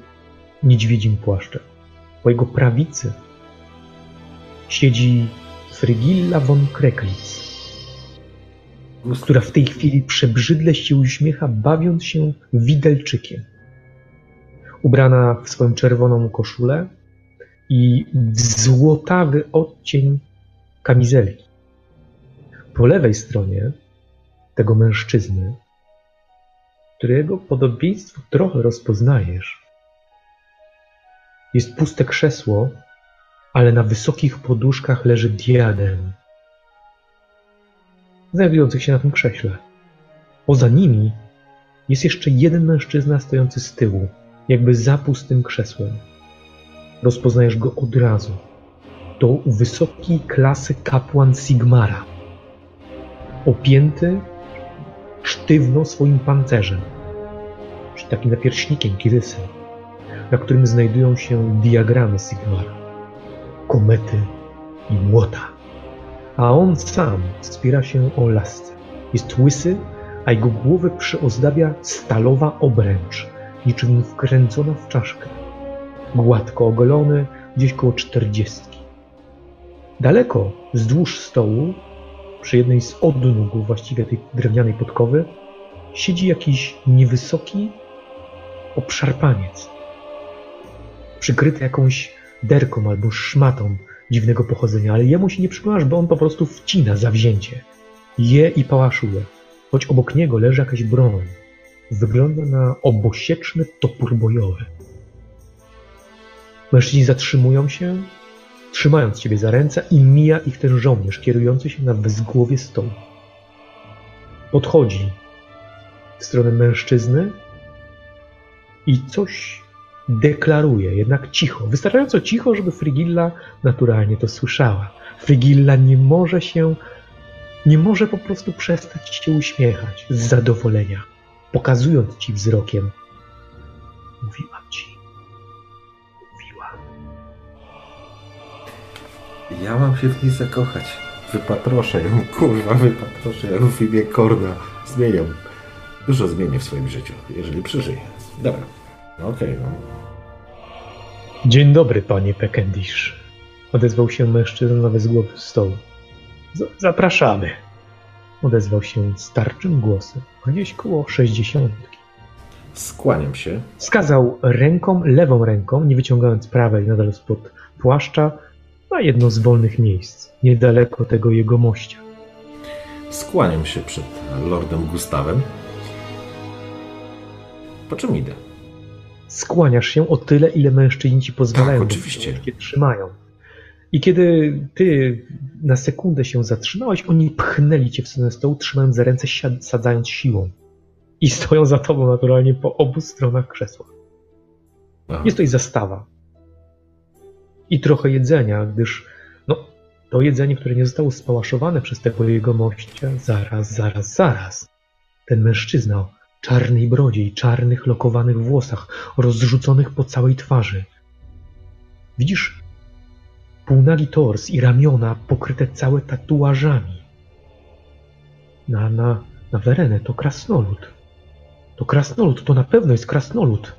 niedźwiedzim płaszczem. Po jego prawicy siedzi Frygilla von Kreklitz, która w tej chwili przebrzydle się uśmiecha, bawiąc się widelczykiem. Ubrana w swoją czerwoną koszulę i w złotawy odcień kamizelki. Po lewej stronie tego mężczyzny, którego podobieństwo trochę rozpoznajesz, jest puste krzesło, ale na wysokich poduszkach leży diadem, znajdujących się na tym krześle. Poza nimi jest jeszcze jeden mężczyzna stojący z tyłu, jakby za pustym krzesłem. Rozpoznajesz go od razu. To wysokiej klasy kapłan Sigmara, opięty sztywno swoim pancerzem, czy takim napierśnikiem kirysem, na którym znajdują się diagramy Sigmara, komety i młota. A on sam wspiera się o lasce. Jest łysy, a jego głowę przyozdabia stalowa obręcz, niczym wkręcona w czaszkę. Gładko ogolony, gdzieś koło czterdziestki. Daleko, wzdłuż stołu, przy jednej z odnóg właściwie tej drewnianej podkowy, siedzi jakiś niewysoki obszarpaniec, przykryty jakąś derką albo szmatą dziwnego pochodzenia, ale jemu się nie przyglądasz, bo on po prostu wcina zawzięcie. Je i pałaszuje, choć obok niego leży jakaś broń. Wygląda na obosieczny topór bojowy. Mężczyźni zatrzymują się, trzymając ciebie za ręce i mija ich ten żołnierz kierujący się na wzgłowie stołu. Podchodzi w stronę mężczyzny i coś deklaruje, jednak cicho, wystarczająco cicho, żeby Frigilla naturalnie to słyszała. Frigilla nie może się, nie może po prostu przestać się uśmiechać z zadowolenia, pokazując ci wzrokiem. Mówiłam ci. Mówiłam. Ja mam się w niej zakochać. Wypatroszę ją, kurwa, wypatroszę ją w imię Korna. Zmieniam. Dużo zmienię w swoim życiu, jeżeli przeżyję. Dobra. No, okej, okay, no. Dzień dobry, panie Pekendish. Odezwał się mężczyzna z głowy stołu. Z- zapraszamy. Odezwał się starczym głosem, gdzieś koło sześćdziesiątki. Skłaniam się. Wskazał ręką, lewą ręką, nie wyciągając prawej nadal spod płaszcza, na jedno z wolnych miejsc, niedaleko tego jego mościa. Skłaniam się przed Lordem Gustawem. Po czym idę? Skłaniasz się o tyle, ile mężczyźni ci pozwalają. Tak, oczywiście. cię trzymają. I kiedy ty na sekundę się zatrzymałeś, oni pchnęli cię w stronę stołu, trzymając za ręce, sadzając siłą. I stoją za tobą naturalnie po obu stronach krzesła. Aha. Jest to i zastawa. I trochę jedzenia, gdyż no, to jedzenie, które nie zostało spałaszowane przez tego jego mościa, zaraz, zaraz, zaraz. Ten mężczyzna czarnej brodzie i czarnych lokowanych włosach, rozrzuconych po całej twarzy. Widzisz półnagi tors i ramiona pokryte całe tatuażami. Na, na, na Werenę to krasnolud. To krasnolud, to na pewno jest krasnolud.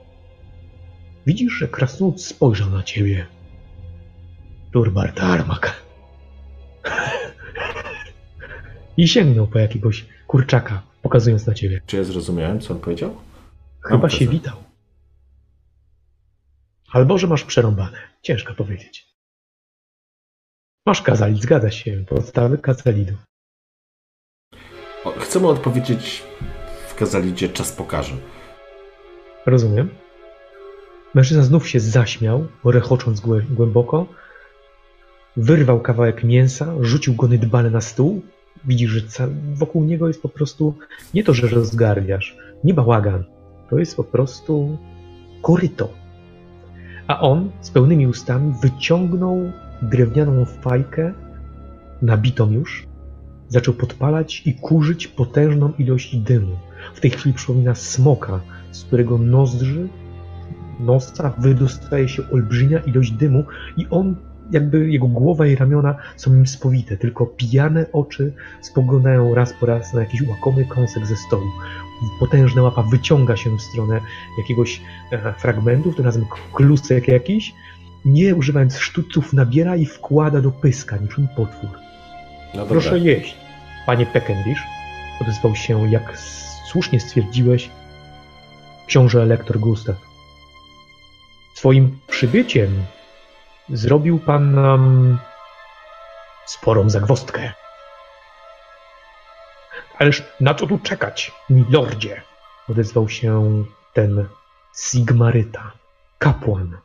Widzisz, że krasnolud spojrzał na ciebie. Turbar Tarmak. I sięgnął po jakiegoś kurczaka, pokazując na ciebie. Czy ja zrozumiałem, co on powiedział? Chyba Mam się prezent. witał. Albo, że masz przerąbane. Ciężko powiedzieć. Masz kazalit, zgadza się. Podstawy kazalidu. Mu odpowiedzieć w kazalidzie czas pokaże. Rozumiem. Mężczyzna znów się zaśmiał, rechocząc głę- głęboko. Wyrwał kawałek mięsa, rzucił go niedbale na stół. Widzisz, że wokół niego jest po prostu nie to, że rozgardiasz, nie bałagan. To jest po prostu koryto. A on z pełnymi ustami wyciągnął drewnianą fajkę, nabitą już, zaczął podpalać i kurzyć potężną ilość dymu. W tej chwili przypomina smoka, z którego nozdrzy, nosa wydostaje się olbrzymia ilość dymu i on, jakby jego głowa i ramiona są nim spowite, tylko pijane oczy spoglądają raz po raz na jakiś łakomy kąsek ze stołu. Potężna łapa wyciąga się w stronę jakiegoś e, fragmentu, tym razem klusek jakiś, nie używając sztuców nabiera i wkłada do pyska, niczym potwór. No. Proszę jeść, panie Peckendish. Odezwał się, jak słusznie stwierdziłeś, książę elektor Gustaw. Swoim przybyciem zrobił pan nam sporą zagwostkę. Ależ na co tu czekać, milordzie? Odezwał się ten Sigmaryta, kapłan,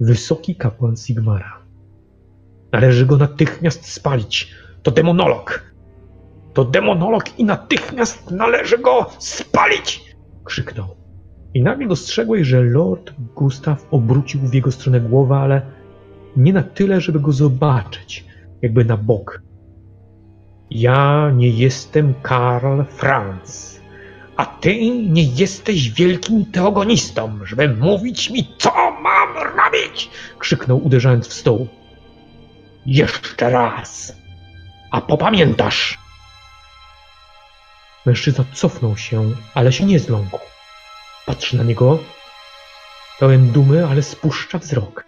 wysoki kapłan Sigmara. Należy go natychmiast spalić. To demonolog. To demonolog i natychmiast należy go spalić! Krzyknął. I nagle dostrzegłeś, że Lord Gustaw obrócił w jego stronę głowę, ale nie na tyle, żeby go zobaczyć, jakby na bok. Ja nie jestem Karl Franz, a ty nie jesteś wielkim teogonistą, żeby mówić mi, co mam robić! Krzyknął, uderzając w stół. Jeszcze raz. A popamiętasz. Mężczyzna cofnął się, ale się nie zląkł. Patrzy na niego, pełen dumy, ale spuszcza wzrok.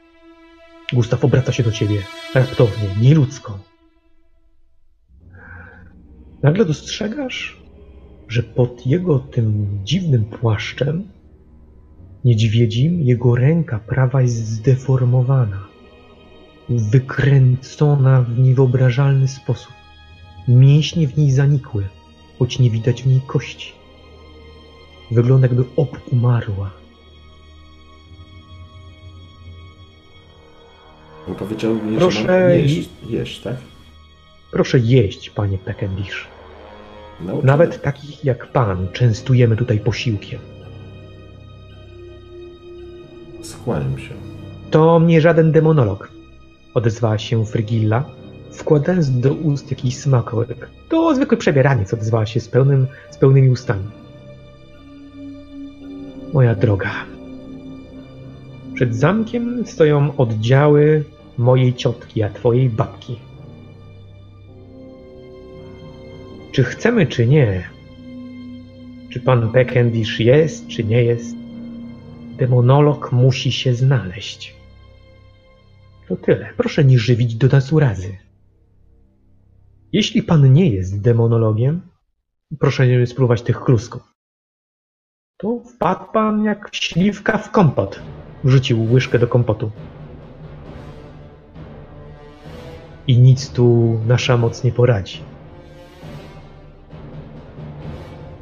Gustaw obraca się do ciebie, raptownie, nieludzko. Nagle dostrzegasz, że pod jego tym dziwnym płaszczem niedźwiedzim jego ręka prawa jest zdeformowana wykręcona w niewyobrażalny sposób. Mięśnie w niej zanikły, choć nie widać w niej kości. Wygląda jakby obumarła. On powiedział mi, że Proszę mam i- jeść, jeść, tak? Proszę jeść, panie Peckendish. Nauczymy. Nawet takich jak pan częstujemy tutaj posiłkiem. Skłaniam się. To nie żaden demonolog, odezwała się Frigilla, wkładając do ust jakiś smakołek. To zwykły przebieraniec, odezwała się z, pełnym, z pełnymi ustami. Moja droga. Przed zamkiem stoją oddziały mojej ciotki, a twojej babki. Czy chcemy, czy nie, czy pan Beckendish jest, czy nie jest, demonolog musi się znaleźć. To tyle. Proszę nie żywić do nas urazy. Jeśli pan nie jest demonologiem, proszę nie spróbować tych klusków. To wpadł pan jak śliwka w kompot. Wrzucił łyżkę do kompotu. I nic tu nasza moc nie poradzi.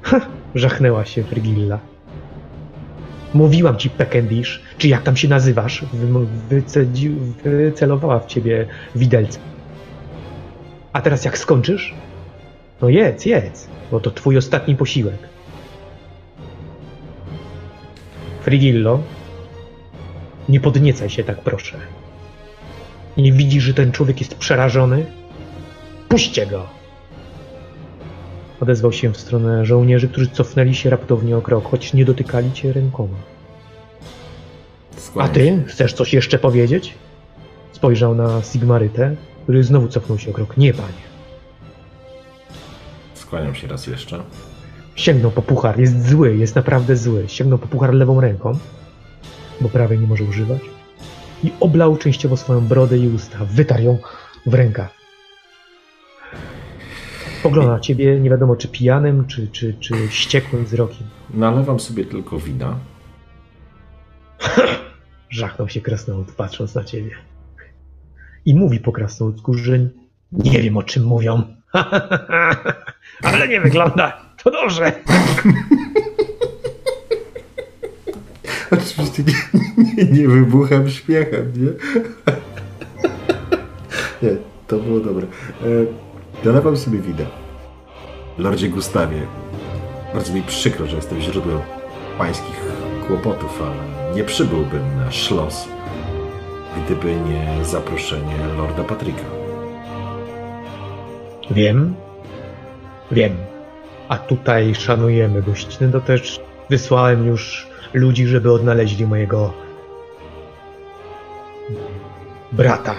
Ha, żachnęła się Frigilla. Mówiłam ci, Pekendish, czy jak tam się nazywasz, wycelowała w ciebie widelce. A teraz jak skończysz, no jedz, jedz, bo to twój ostatni posiłek. Frigillo, nie podniecaj się tak, proszę. Nie widzisz, że ten człowiek jest przerażony? Puśćcie go! Odezwał się w stronę żołnierzy, którzy cofnęli się raptownie o krok, choć nie dotykali cię rękoma. A ty? Chcesz coś jeszcze powiedzieć? Spojrzał na Sigmarytę, który znowu cofnął się o krok. Nie, panie. Skłaniam się raz jeszcze. Sięgnął po puchar. Jest zły, jest naprawdę zły. Sięgnął po puchar lewą ręką, bo prawej nie może używać. I oblał częściowo swoją brodę i usta. Wytarł ją w rękach. Pogląda na ciebie, nie wiadomo czy pijanym, czy, czy, czy wściekłym wzrokiem. Nalewam sobie tylko wina. Żachnął się krasnolud, patrząc na ciebie. I mówi po krasnoludzku, że nie wiem o czym mówią. Ale nie wygląda. To dobrze. Oczywiście nie, nie, nie wybucham śmiechem, nie? Nie, to było dobre. E, sobie wina. Lordzie Gustawie, bardzo mi przykro, że jestem źródłem pańskich kłopotów, ale nie przybyłbym na szlos, gdyby nie zaproszenie Lorda Patryka. Wiem. Wiem. A tutaj szanujemy gościny, to też wysłałem już ludzi, żeby odnaleźli mojego brata.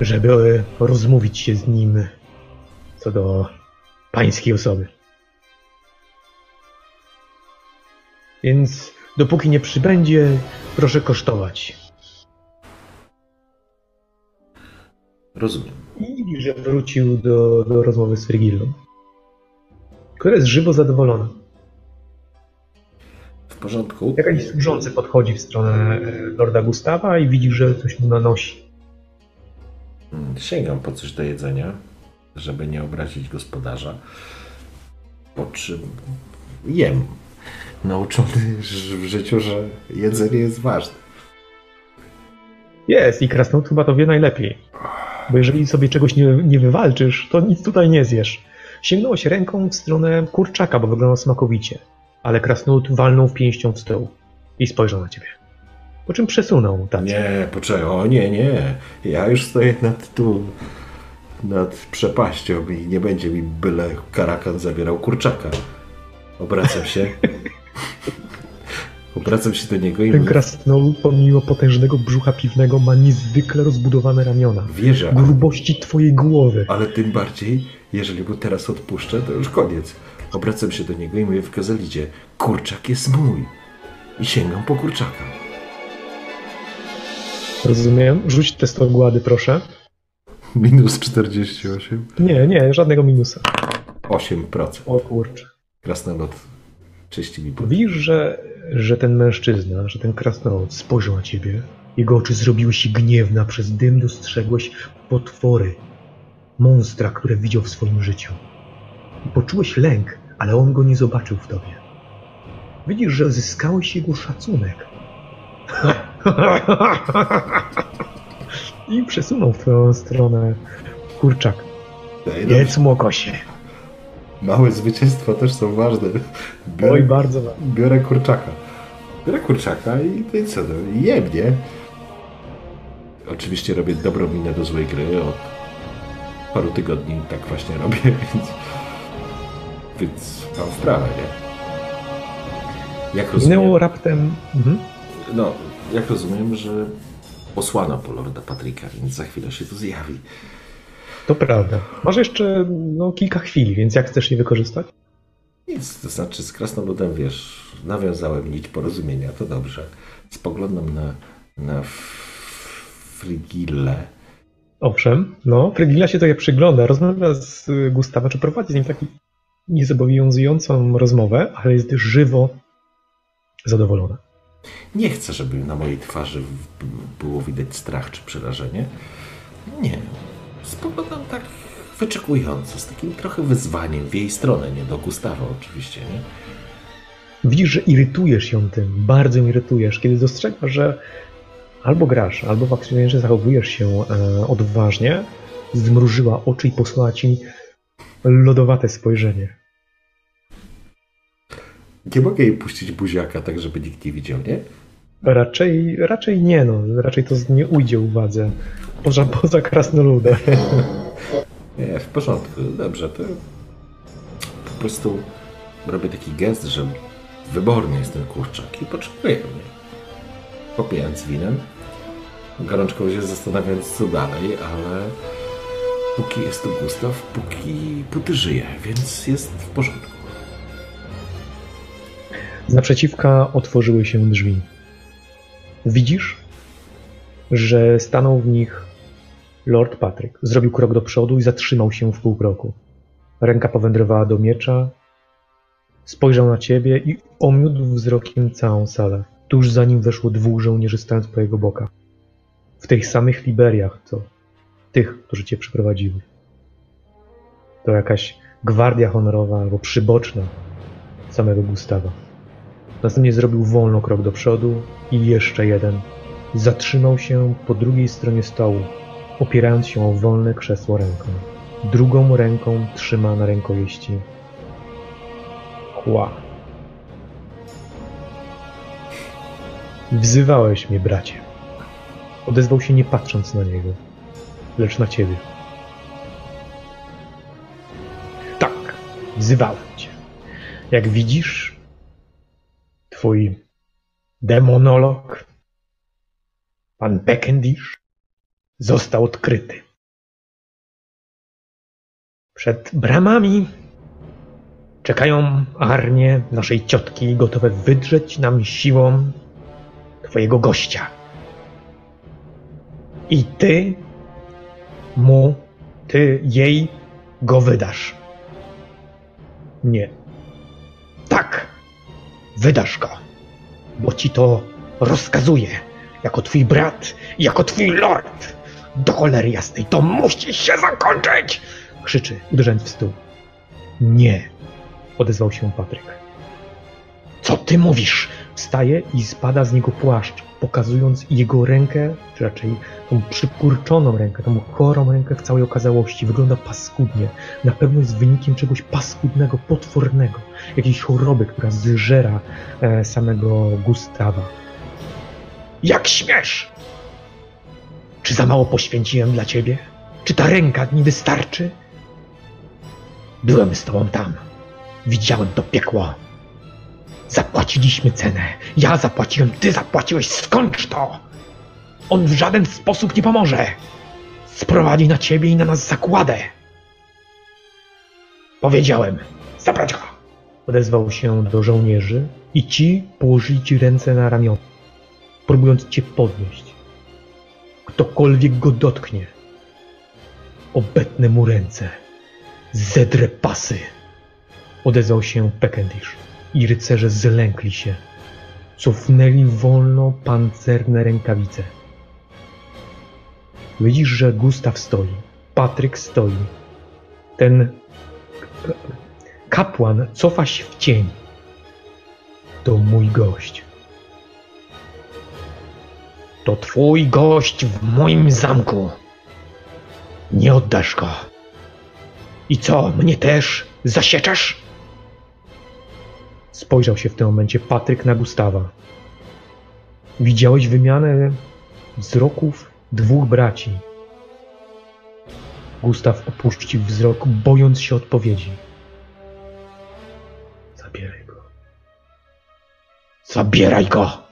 Żeby rozmówić się z nim co do pańskiej osoby. Więc dopóki nie przybędzie, proszę kosztować. Rozumiem. I że wrócił do, do rozmowy z Frigillą, która jest żywo zadowolona. Porządku. Jakaś służący podchodzi w stronę e, Lorda Gustawa i widzi, że coś mu nanosi. Mm, Sięgam po coś do jedzenia, żeby nie obrazić gospodarza. Po czym jem. Nauczony w życiu, że jedzenie jest ważne. Jest i Krasnolud chyba to wie najlepiej. Bo jeżeli sobie czegoś nie, nie wywalczysz, to nic tutaj nie zjesz. Sięgnąłeś ręką w stronę kurczaka, bo wyglądał smakowicie. Ale Krasnolud walnął pięścią w stół i spojrzał na ciebie. Po czym przesunął tacę. Nie, poczekaj, o nie, nie. Ja już stoję nad tu, nad przepaścią i nie będzie mi byle karakan zabierał kurczaka. Obracam się. Obracam się do niego i Ten krasnolud, pomimo potężnego brzucha piwnego, ma niezwykle rozbudowane ramiona. wierzę, Grubości twojej głowy. ale tym bardziej, jeżeli mu teraz odpuszczę, to już koniec. Obracam się do niego i mówię w kazalidzie, kurczak jest mój. I sięgam po kurczaka. Rozumiem. Rzuć test ogłady, proszę. Minus 48. Nie, nie, żadnego minusa. 8%. O kurczę. Krasnolud czyści mi buty. Widzisz, że, że ten mężczyzna, że ten krasnolud spojrzał na ciebie. Jego oczy zrobiły się gniewne, a przez dym dostrzegłeś potwory, monstra, które widział w swoim życiu. I poczułeś lęk, ale on go nie zobaczył w tobie. Widzisz, że zyskałeś jego szacunek. I przesunął w twoją stronę kurczak. Jedz mokosie. Małe zwycięstwa też są ważne. Biorę, Oj, bardzo ważne. biorę kurczaka. Biorę kurczaka i, no i co, no, jem, nie? Oczywiście robię dobrą minę do złej gry. Od paru tygodni tak właśnie robię, więc, więc mam wprawę, nie? Jak rozumiem, Minęło raptem. Mhm. no, jak rozumiem, że posłano po Lorda Patryka, więc za chwilę się tu zjawi. To prawda. Masz jeszcze no, kilka chwil, więc jak chcesz je wykorzystać? Nic, to znaczy z Krasnoludem, wiesz, nawiązałem nić porozumienia, to dobrze. Spoglądam na, na Frigillę. Owszem, no, Frygilla się tutaj przygląda, rozmawia z Gustawem, czy prowadzi z nim taką niezobowiązującą rozmowę, ale jest żywo zadowolona. Nie chcę, żeby na mojej twarzy było widać strach czy przerażenie. Nie. Spoglądam tak wyczekująco, z takim trochę wyzwaniem w jej stronę, nie do Gustawa oczywiście, nie? Widzisz, że irytujesz ją tym, bardzo ją irytujesz, kiedy dostrzegasz, że albo grasz, albo faktycznie zachowujesz się e, odważnie, zmrużyła oczy i posłała ci lodowate spojrzenie. Nie mogę jej puścić buziaka, tak żeby nikt nie widział, nie? Raczej, raczej nie, no. Raczej to nie ujdzie uwadze. Poza, poza krasnoludem. Nie, w porządku. Dobrze, to po prostu robię taki gest, że wyborny jest ten kurczak i potrzebuję mnie. Popijając winem, gorączką się zastanawiając co dalej, ale póki jest tu Gustaw, póki, póki żyje, więc jest w porządku. Naprzeciwka otworzyły się drzwi. Widzisz, że stanął w nich Lord Patrick. Zrobił krok do przodu i zatrzymał się w pół kroku. Ręka powędrowała do miecza, spojrzał na ciebie i omiódł wzrokiem całą salę. Tuż za nim weszło dwóch żołnierzy stając po jego bokach. W tych samych liberiach, co tych, którzy cię przyprowadzili. To jakaś gwardia honorowa albo przyboczna samego Gustawa. Następnie zrobił wolno krok do przodu i jeszcze jeden. Zatrzymał się po drugiej stronie stołu, opierając się o wolne krzesło ręką. Drugą ręką trzyma na rękojeści kła. Wzywałeś mnie, bracie. Odezwał się nie patrząc na niego, lecz na ciebie. Tak, wzywałem cię. Jak widzisz, twój demonolog, pan Beckendish, został odkryty. Przed bramami czekają armie naszej ciotki gotowe wydrzeć nam siłą twojego gościa. I ty mu, ty jej go wydasz. Nie. Tak, wydasz go, bo ci to rozkazuje, jako twój brat, jako twój lord. Do cholery jasnej, to musi się zakończyć! Krzyczy, uderzając w stół. Nie, odezwał się Patryk. Co ty mówisz? Wstaje i spada z niego płaszcz, pokazując jego rękę, czy raczej tą przykurczoną rękę, tą chorą rękę w całej okazałości. Wygląda paskudnie. Na pewno jest wynikiem czegoś paskudnego, potwornego. Jakiejś choroby, która zżera e, samego Gustawa. Jak śmiesz! Czy za mało poświęciłem dla ciebie? Czy ta ręka nie wystarczy? Byłem z tobą tam. Widziałem to piekło. Zapłaciliśmy cenę. Ja zapłaciłem, ty zapłaciłeś. Skończ to! On w żaden sposób nie pomoże. Sprowadzi na ciebie i na nas zakładę. Powiedziałem, zabrać go! Odezwał się do żołnierzy i ci położyli ci ręce na ramiona, próbując cię podnieść. Ktokolwiek go dotknie, obetnę mu ręce, zedrę pasy. Odezwał się Pekendish i rycerze zlękli się. Cofnęli wolno pancerne rękawice. Widzisz, że Gustaw stoi, Patryk stoi. Ten kapłan cofa się w cień. To mój gość. To twój gość w moim zamku. Nie oddasz go. I co, mnie też zasieczasz? Spojrzał się w tym momencie Patryk na Gustawa. Widziałeś wymianę wzroków dwóch braci. Gustaw opuścił wzrok, bojąc się odpowiedzi. Zabieraj go. Zabieraj go!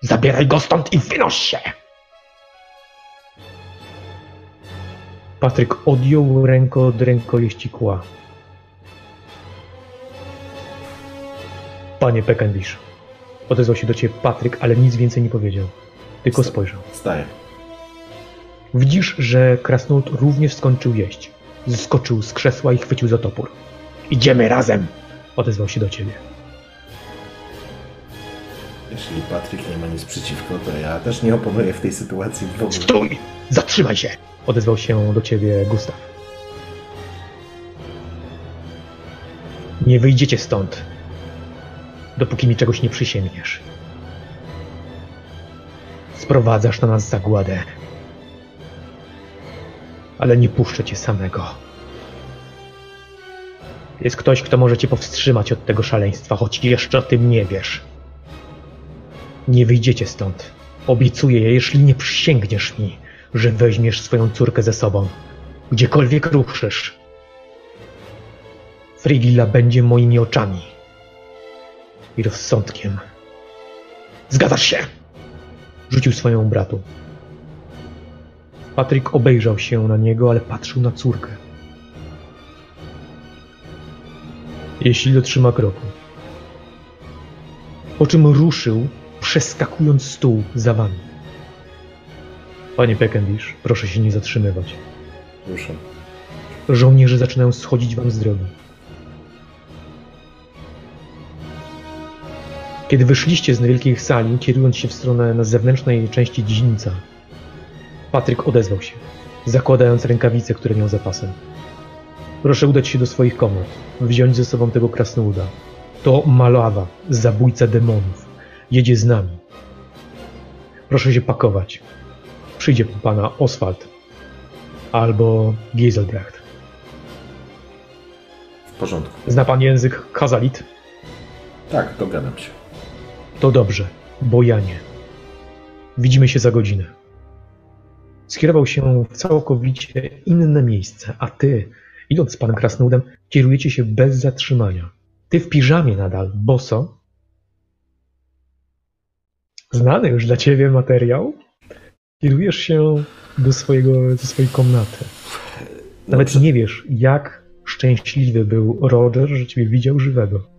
Zabieraj go stąd i wynoś się! Patryk odjął rękę od rękojeści kła. Panie Peckendish, odezwał się do ciebie Patryk, ale nic więcej nie powiedział. Tylko spojrzał. Wstaję. Widzisz, że krasnolud również skończył jeść. Zeskoczył z krzesła i chwycił za topór. Idziemy razem! Odezwał się do ciebie. Jeśli Patryk nie ma nic przeciwko, to ja też nie oponuję w tej sytuacji w ogóle. Stój! Zatrzymaj się! Odezwał się do ciebie Gustaw. Nie wyjdziecie stąd, dopóki mi czegoś nie przysięgniesz. Sprowadzasz na nas zagładę. Ale nie puszczę cię samego. Jest ktoś, kto może cię powstrzymać od tego szaleństwa, choć jeszcze o tym nie wiesz. Nie wyjdziecie stąd. Obiecuję, jeśli nie przysięgniesz mi, że weźmiesz swoją córkę ze sobą, gdziekolwiek ruszysz. Frigilla będzie moimi oczami i rozsądkiem. Zgadzasz się? Rzucił swoją bratu. Patryk obejrzał się na niego, ale patrzył na córkę. Jeśli dotrzyma kroku. Po czym ruszył, przeskakując stół za wami. Panie Peckendish, proszę się nie zatrzymywać. Ruszam. Żołnierze zaczynają schodzić wam z drogi. Kiedy wyszliście z niewielkiej sali, kierując się w stronę na zewnętrznej części dziedzińca, Patryk odezwał się, zakładając rękawice, które miał za pasem. Proszę udać się do swoich komnat, wziąć ze sobą tego krasnoluda. To Malawa, zabójca demonów. Jedzie z nami. Proszę się pakować. Przyjdzie po pana Oswald albo Giselbrecht. W porządku. Zna pan język Kazalit? Tak, dogadam się. To dobrze, bo ja nie. Widzimy się za godzinę. Skierował się w całkowicie inne miejsce, a ty, idąc z panem Krasnudem, kierujecie się bez zatrzymania. Ty w piżamie nadal, boso. Znany już dla ciebie materiał. Kierujesz się do, swojego, do swojej komnaty. Nawet nie wiesz, jak szczęśliwy był Roger, że ciebie widział żywego.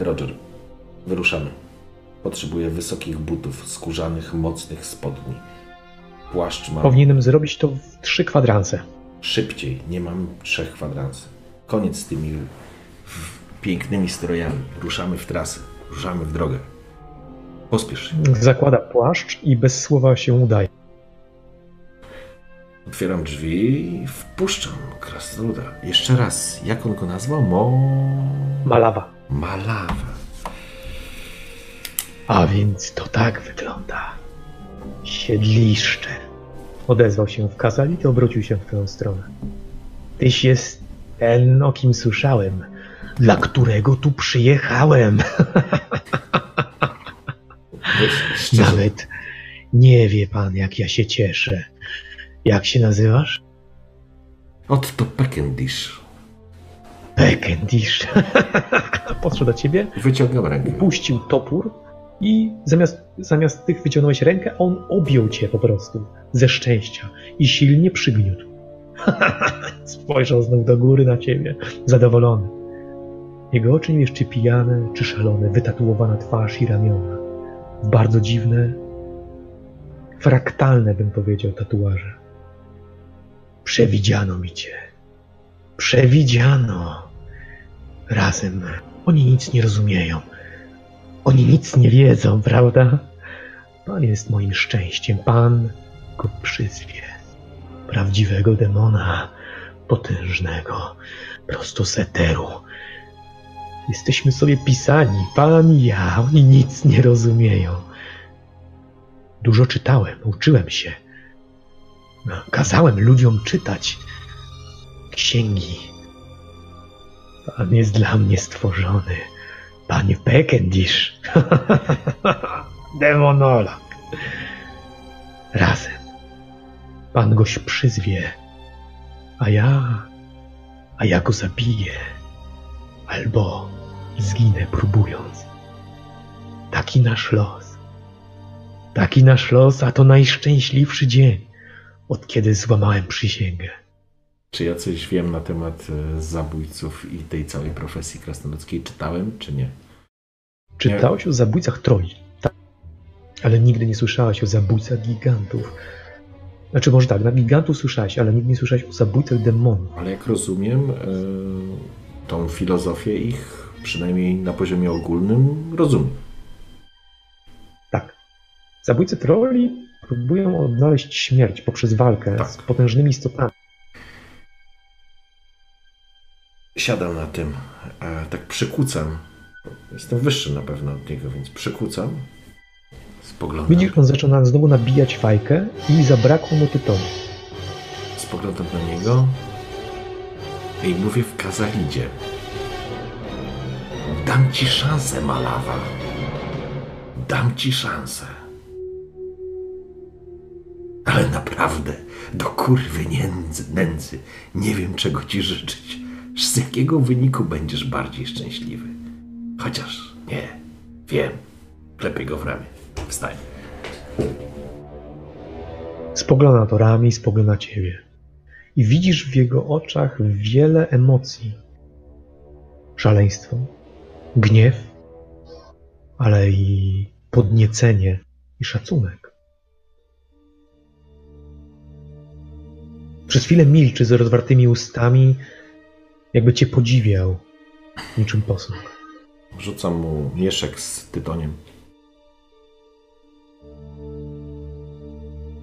Roger, wyruszamy. Potrzebuję wysokich butów, skórzanych, mocnych spodni. Płaszcz mam Powinienem zrobić to w trzy kwadranse. szybciej, nie mam trzech kwadransy. Koniec z tymi pięknymi strojami. Ruszamy w trasę, ruszamy w drogę. Pospiesz się. Zakłada płaszcz i bez słowa się udaje. Otwieram drzwi i wpuszczam krasnoluda. Jeszcze raz, jak on go nazwał? Mo... Malawa. Malawa. A więc to tak wygląda. Siedliszcze. Odezwał się w Kazali i obrócił się w tę stronę. Tyś jest ten, o kim słyszałem, dla którego tu przyjechałem. Nawet nie wie pan, jak ja się cieszę. Jak się nazywasz? Otto Peckendish. Peckendish. Podszedł do ciebie, Wyciągam rękę. puścił topór i zamiast, zamiast tych wyciągnąłeś rękę, on objął cię po prostu ze szczęścia i silnie przygniótł. Spojrzał znów do góry na ciebie, zadowolony. Jego oczy nie wiesz, czy pijane, czy szalone, wytatuowana twarz i ramiona. W bardzo dziwne, fraktalne, bym powiedział, tatuaże. Przewidziano mi cię. Przewidziano. Razem. Oni nic nie rozumieją. Oni nic nie wiedzą, prawda? Pan jest moim szczęściem. Pan go przyzwie. Prawdziwego demona, potężnego, prosto z eteru. Jesteśmy sobie pisani, pan i ja. Oni nic nie rozumieją. Dużo czytałem, uczyłem się. Kazałem ludziom czytać księgi. Pan jest dla mnie stworzony. Panie Peckendish. Demonolog. Razem. Pan goś przyzwie. A ja... A ja go zabiję. Albo zginę próbując. Taki nasz los. Taki nasz los, a to najszczęśliwszy dzień, od kiedy złamałem przysięgę. Czy ja coś wiem na temat e, zabójców i tej całej profesji krasnoludzkiej? Czytałem, czy nie? Czytałeś o zabójcach troli, tak. Ale nigdy nie słyszałeś o zabójcach gigantów. Znaczy, może tak, na gigantów słyszałeś, ale nigdy nie słyszałeś o zabójcach demonów. Ale jak rozumiem, e, tą filozofię ich, przynajmniej na poziomie ogólnym, rozumiem. Tak. Zabójcy troli próbują odnaleźć śmierć poprzez walkę Tak. z potężnymi istotami. Siadam na tym, e, tak przykucam. Jestem wyższy na pewno od niego, więc przykucam. Spoglądam, Widzisz, on zaczyna znowu nabijać fajkę i zabrakło mu tytoniu. spoglądam na niego i mówię w kazalidzie. Dam ci szansę, Malawa. Dam ci szansę. Ale naprawdę, do kurwy nędzy, nędzy, nie wiem czego ci życzyć. Z jakiego wyniku będziesz bardziej szczęśliwy? Chociaż nie, wiem. Klepię go w ramię. Wstań. Spogląda to ramię i spogląda ciebie. I widzisz w jego oczach wiele emocji. Szaleństwo, gniew, ale i podniecenie i szacunek. Przez chwilę milczy z rozwartymi ustami, jakby cię podziwiał, niczym posąg. Rzucam mu mieszek z tytoniem.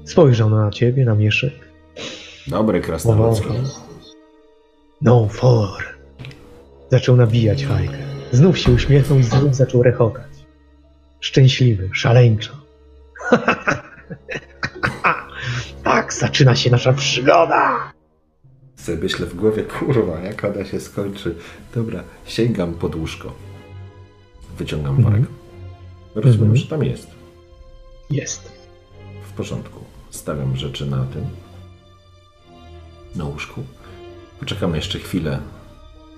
Spojrzał na ciebie, na mieszek. Dobry krasnoludzki. No for. Zaczął nabijać fajkę. Znów się uśmiechnął i znów zaczął rechotać. Szczęśliwy, szaleńczo. tak zaczyna się nasza przygoda. Sobie myślę w głowie, kurwa, jak ona się skończy. Dobra, sięgam pod łóżko. Wyciągam Mhm. worek. Rozumiem, Mhm. że tam jest. Jest. W porządku. Stawiam rzeczy na tym. Na łóżku. Poczekam jeszcze chwilę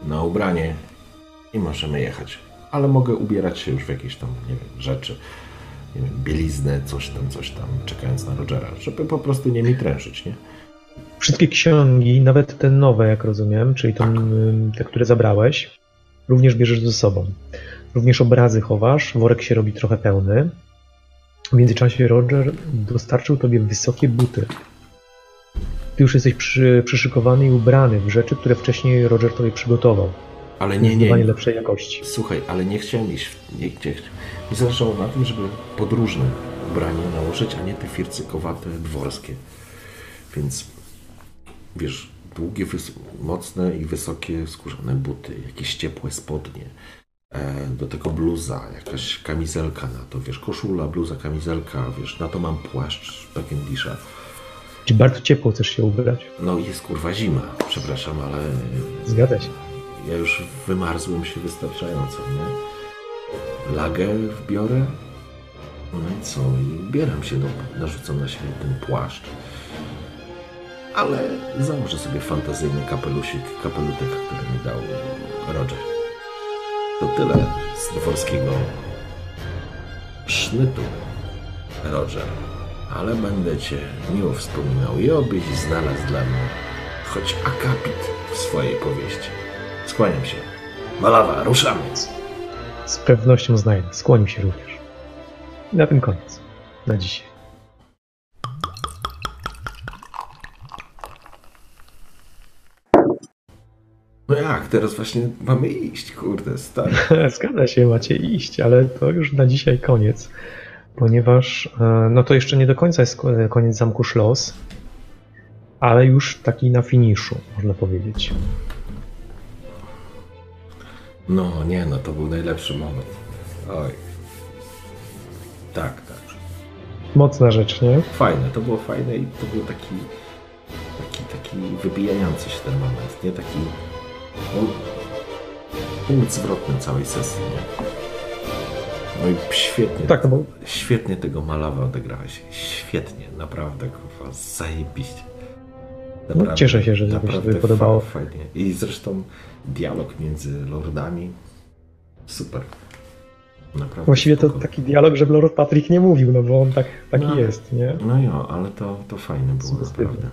na ubranie i możemy jechać. Ale mogę ubierać się już w jakieś tam, nie wiem, rzeczy. Nie wiem, bieliznę, coś tam, coś tam, czekając na Rogera, żeby po prostu nie mi trężyć, nie? Wszystkie księgi, nawet te nowe, jak rozumiem, czyli to, ym, te, które zabrałeś, również bierzesz ze sobą. Również obrazy chowasz, worek się robi trochę pełny. W międzyczasie Roger dostarczył tobie wysokie buty. Ty już jesteś przy, przyszykowany i ubrany w rzeczy, które wcześniej Roger tobie przygotował. Ale nie, nie, lepszej jakości. Słuchaj, ale nie chciałem iść. Nie, nie, mi zależało na tym, żeby podróżne ubranie nałożyć, a nie te fircykowate dworskie. Więc wiesz, długie, mocne i wysokie skórzane buty, jakieś ciepłe spodnie. E, do tego bluza, jakaś kamizelka na to, wiesz, koszula, bluza, kamizelka, wiesz, na to mam płaszcz Bekendisza. Czy bardzo ciepło chcesz się ubrać? No jest kurwa zima, przepraszam, ale Zgadza się. ja już wymarzłem się wystarczająco, nie? Lagę wbiorę, no i co? I ubieram się, no, narzucam na siebie ten płaszcz. Ale założę sobie fantazyjny kapelusik, kapelutek, który mi dał Roger. To tyle z dworskiego sznytu, Roger. Ale będę Cię miło wspominał i obyś znalazł dla mnie choć akapit w swojej powieści. Skłaniam się. Malawa, ruszamy. Z pewnością znajdę. Skłonił się również. I na tym koniec. Na dzisiaj. No jak, teraz właśnie mamy iść, kurde, stary. Zgadza się, macie iść, ale to już na dzisiaj koniec, ponieważ e, no to jeszcze nie do końca jest ko- koniec zamku Schloss, ale już taki na finiszu, można powiedzieć. No nie, no to był najlepszy moment. Oj. Tak, tak. Mocna rzecz, nie? Fajne, to było fajne i to był taki, taki, taki wybijający się ten moment, nie? Taki punkt zwrotny całej sesji, nie? No i świetnie, Tak, no bo świetnie tego Malawa odegrałeś. Świetnie, naprawdę, kurwa, zajebiście. No, cieszę się, że tobie się naprawdę podobało. fa- Fajnie. I zresztą dialog między lordami. Super. Naprawdę Właściwie to spoko. taki dialog, żeby Lord Patrick nie mówił, no bo on tak, taki No. jest, nie? No jo, ale to, to fajne było Sugestywne. naprawdę.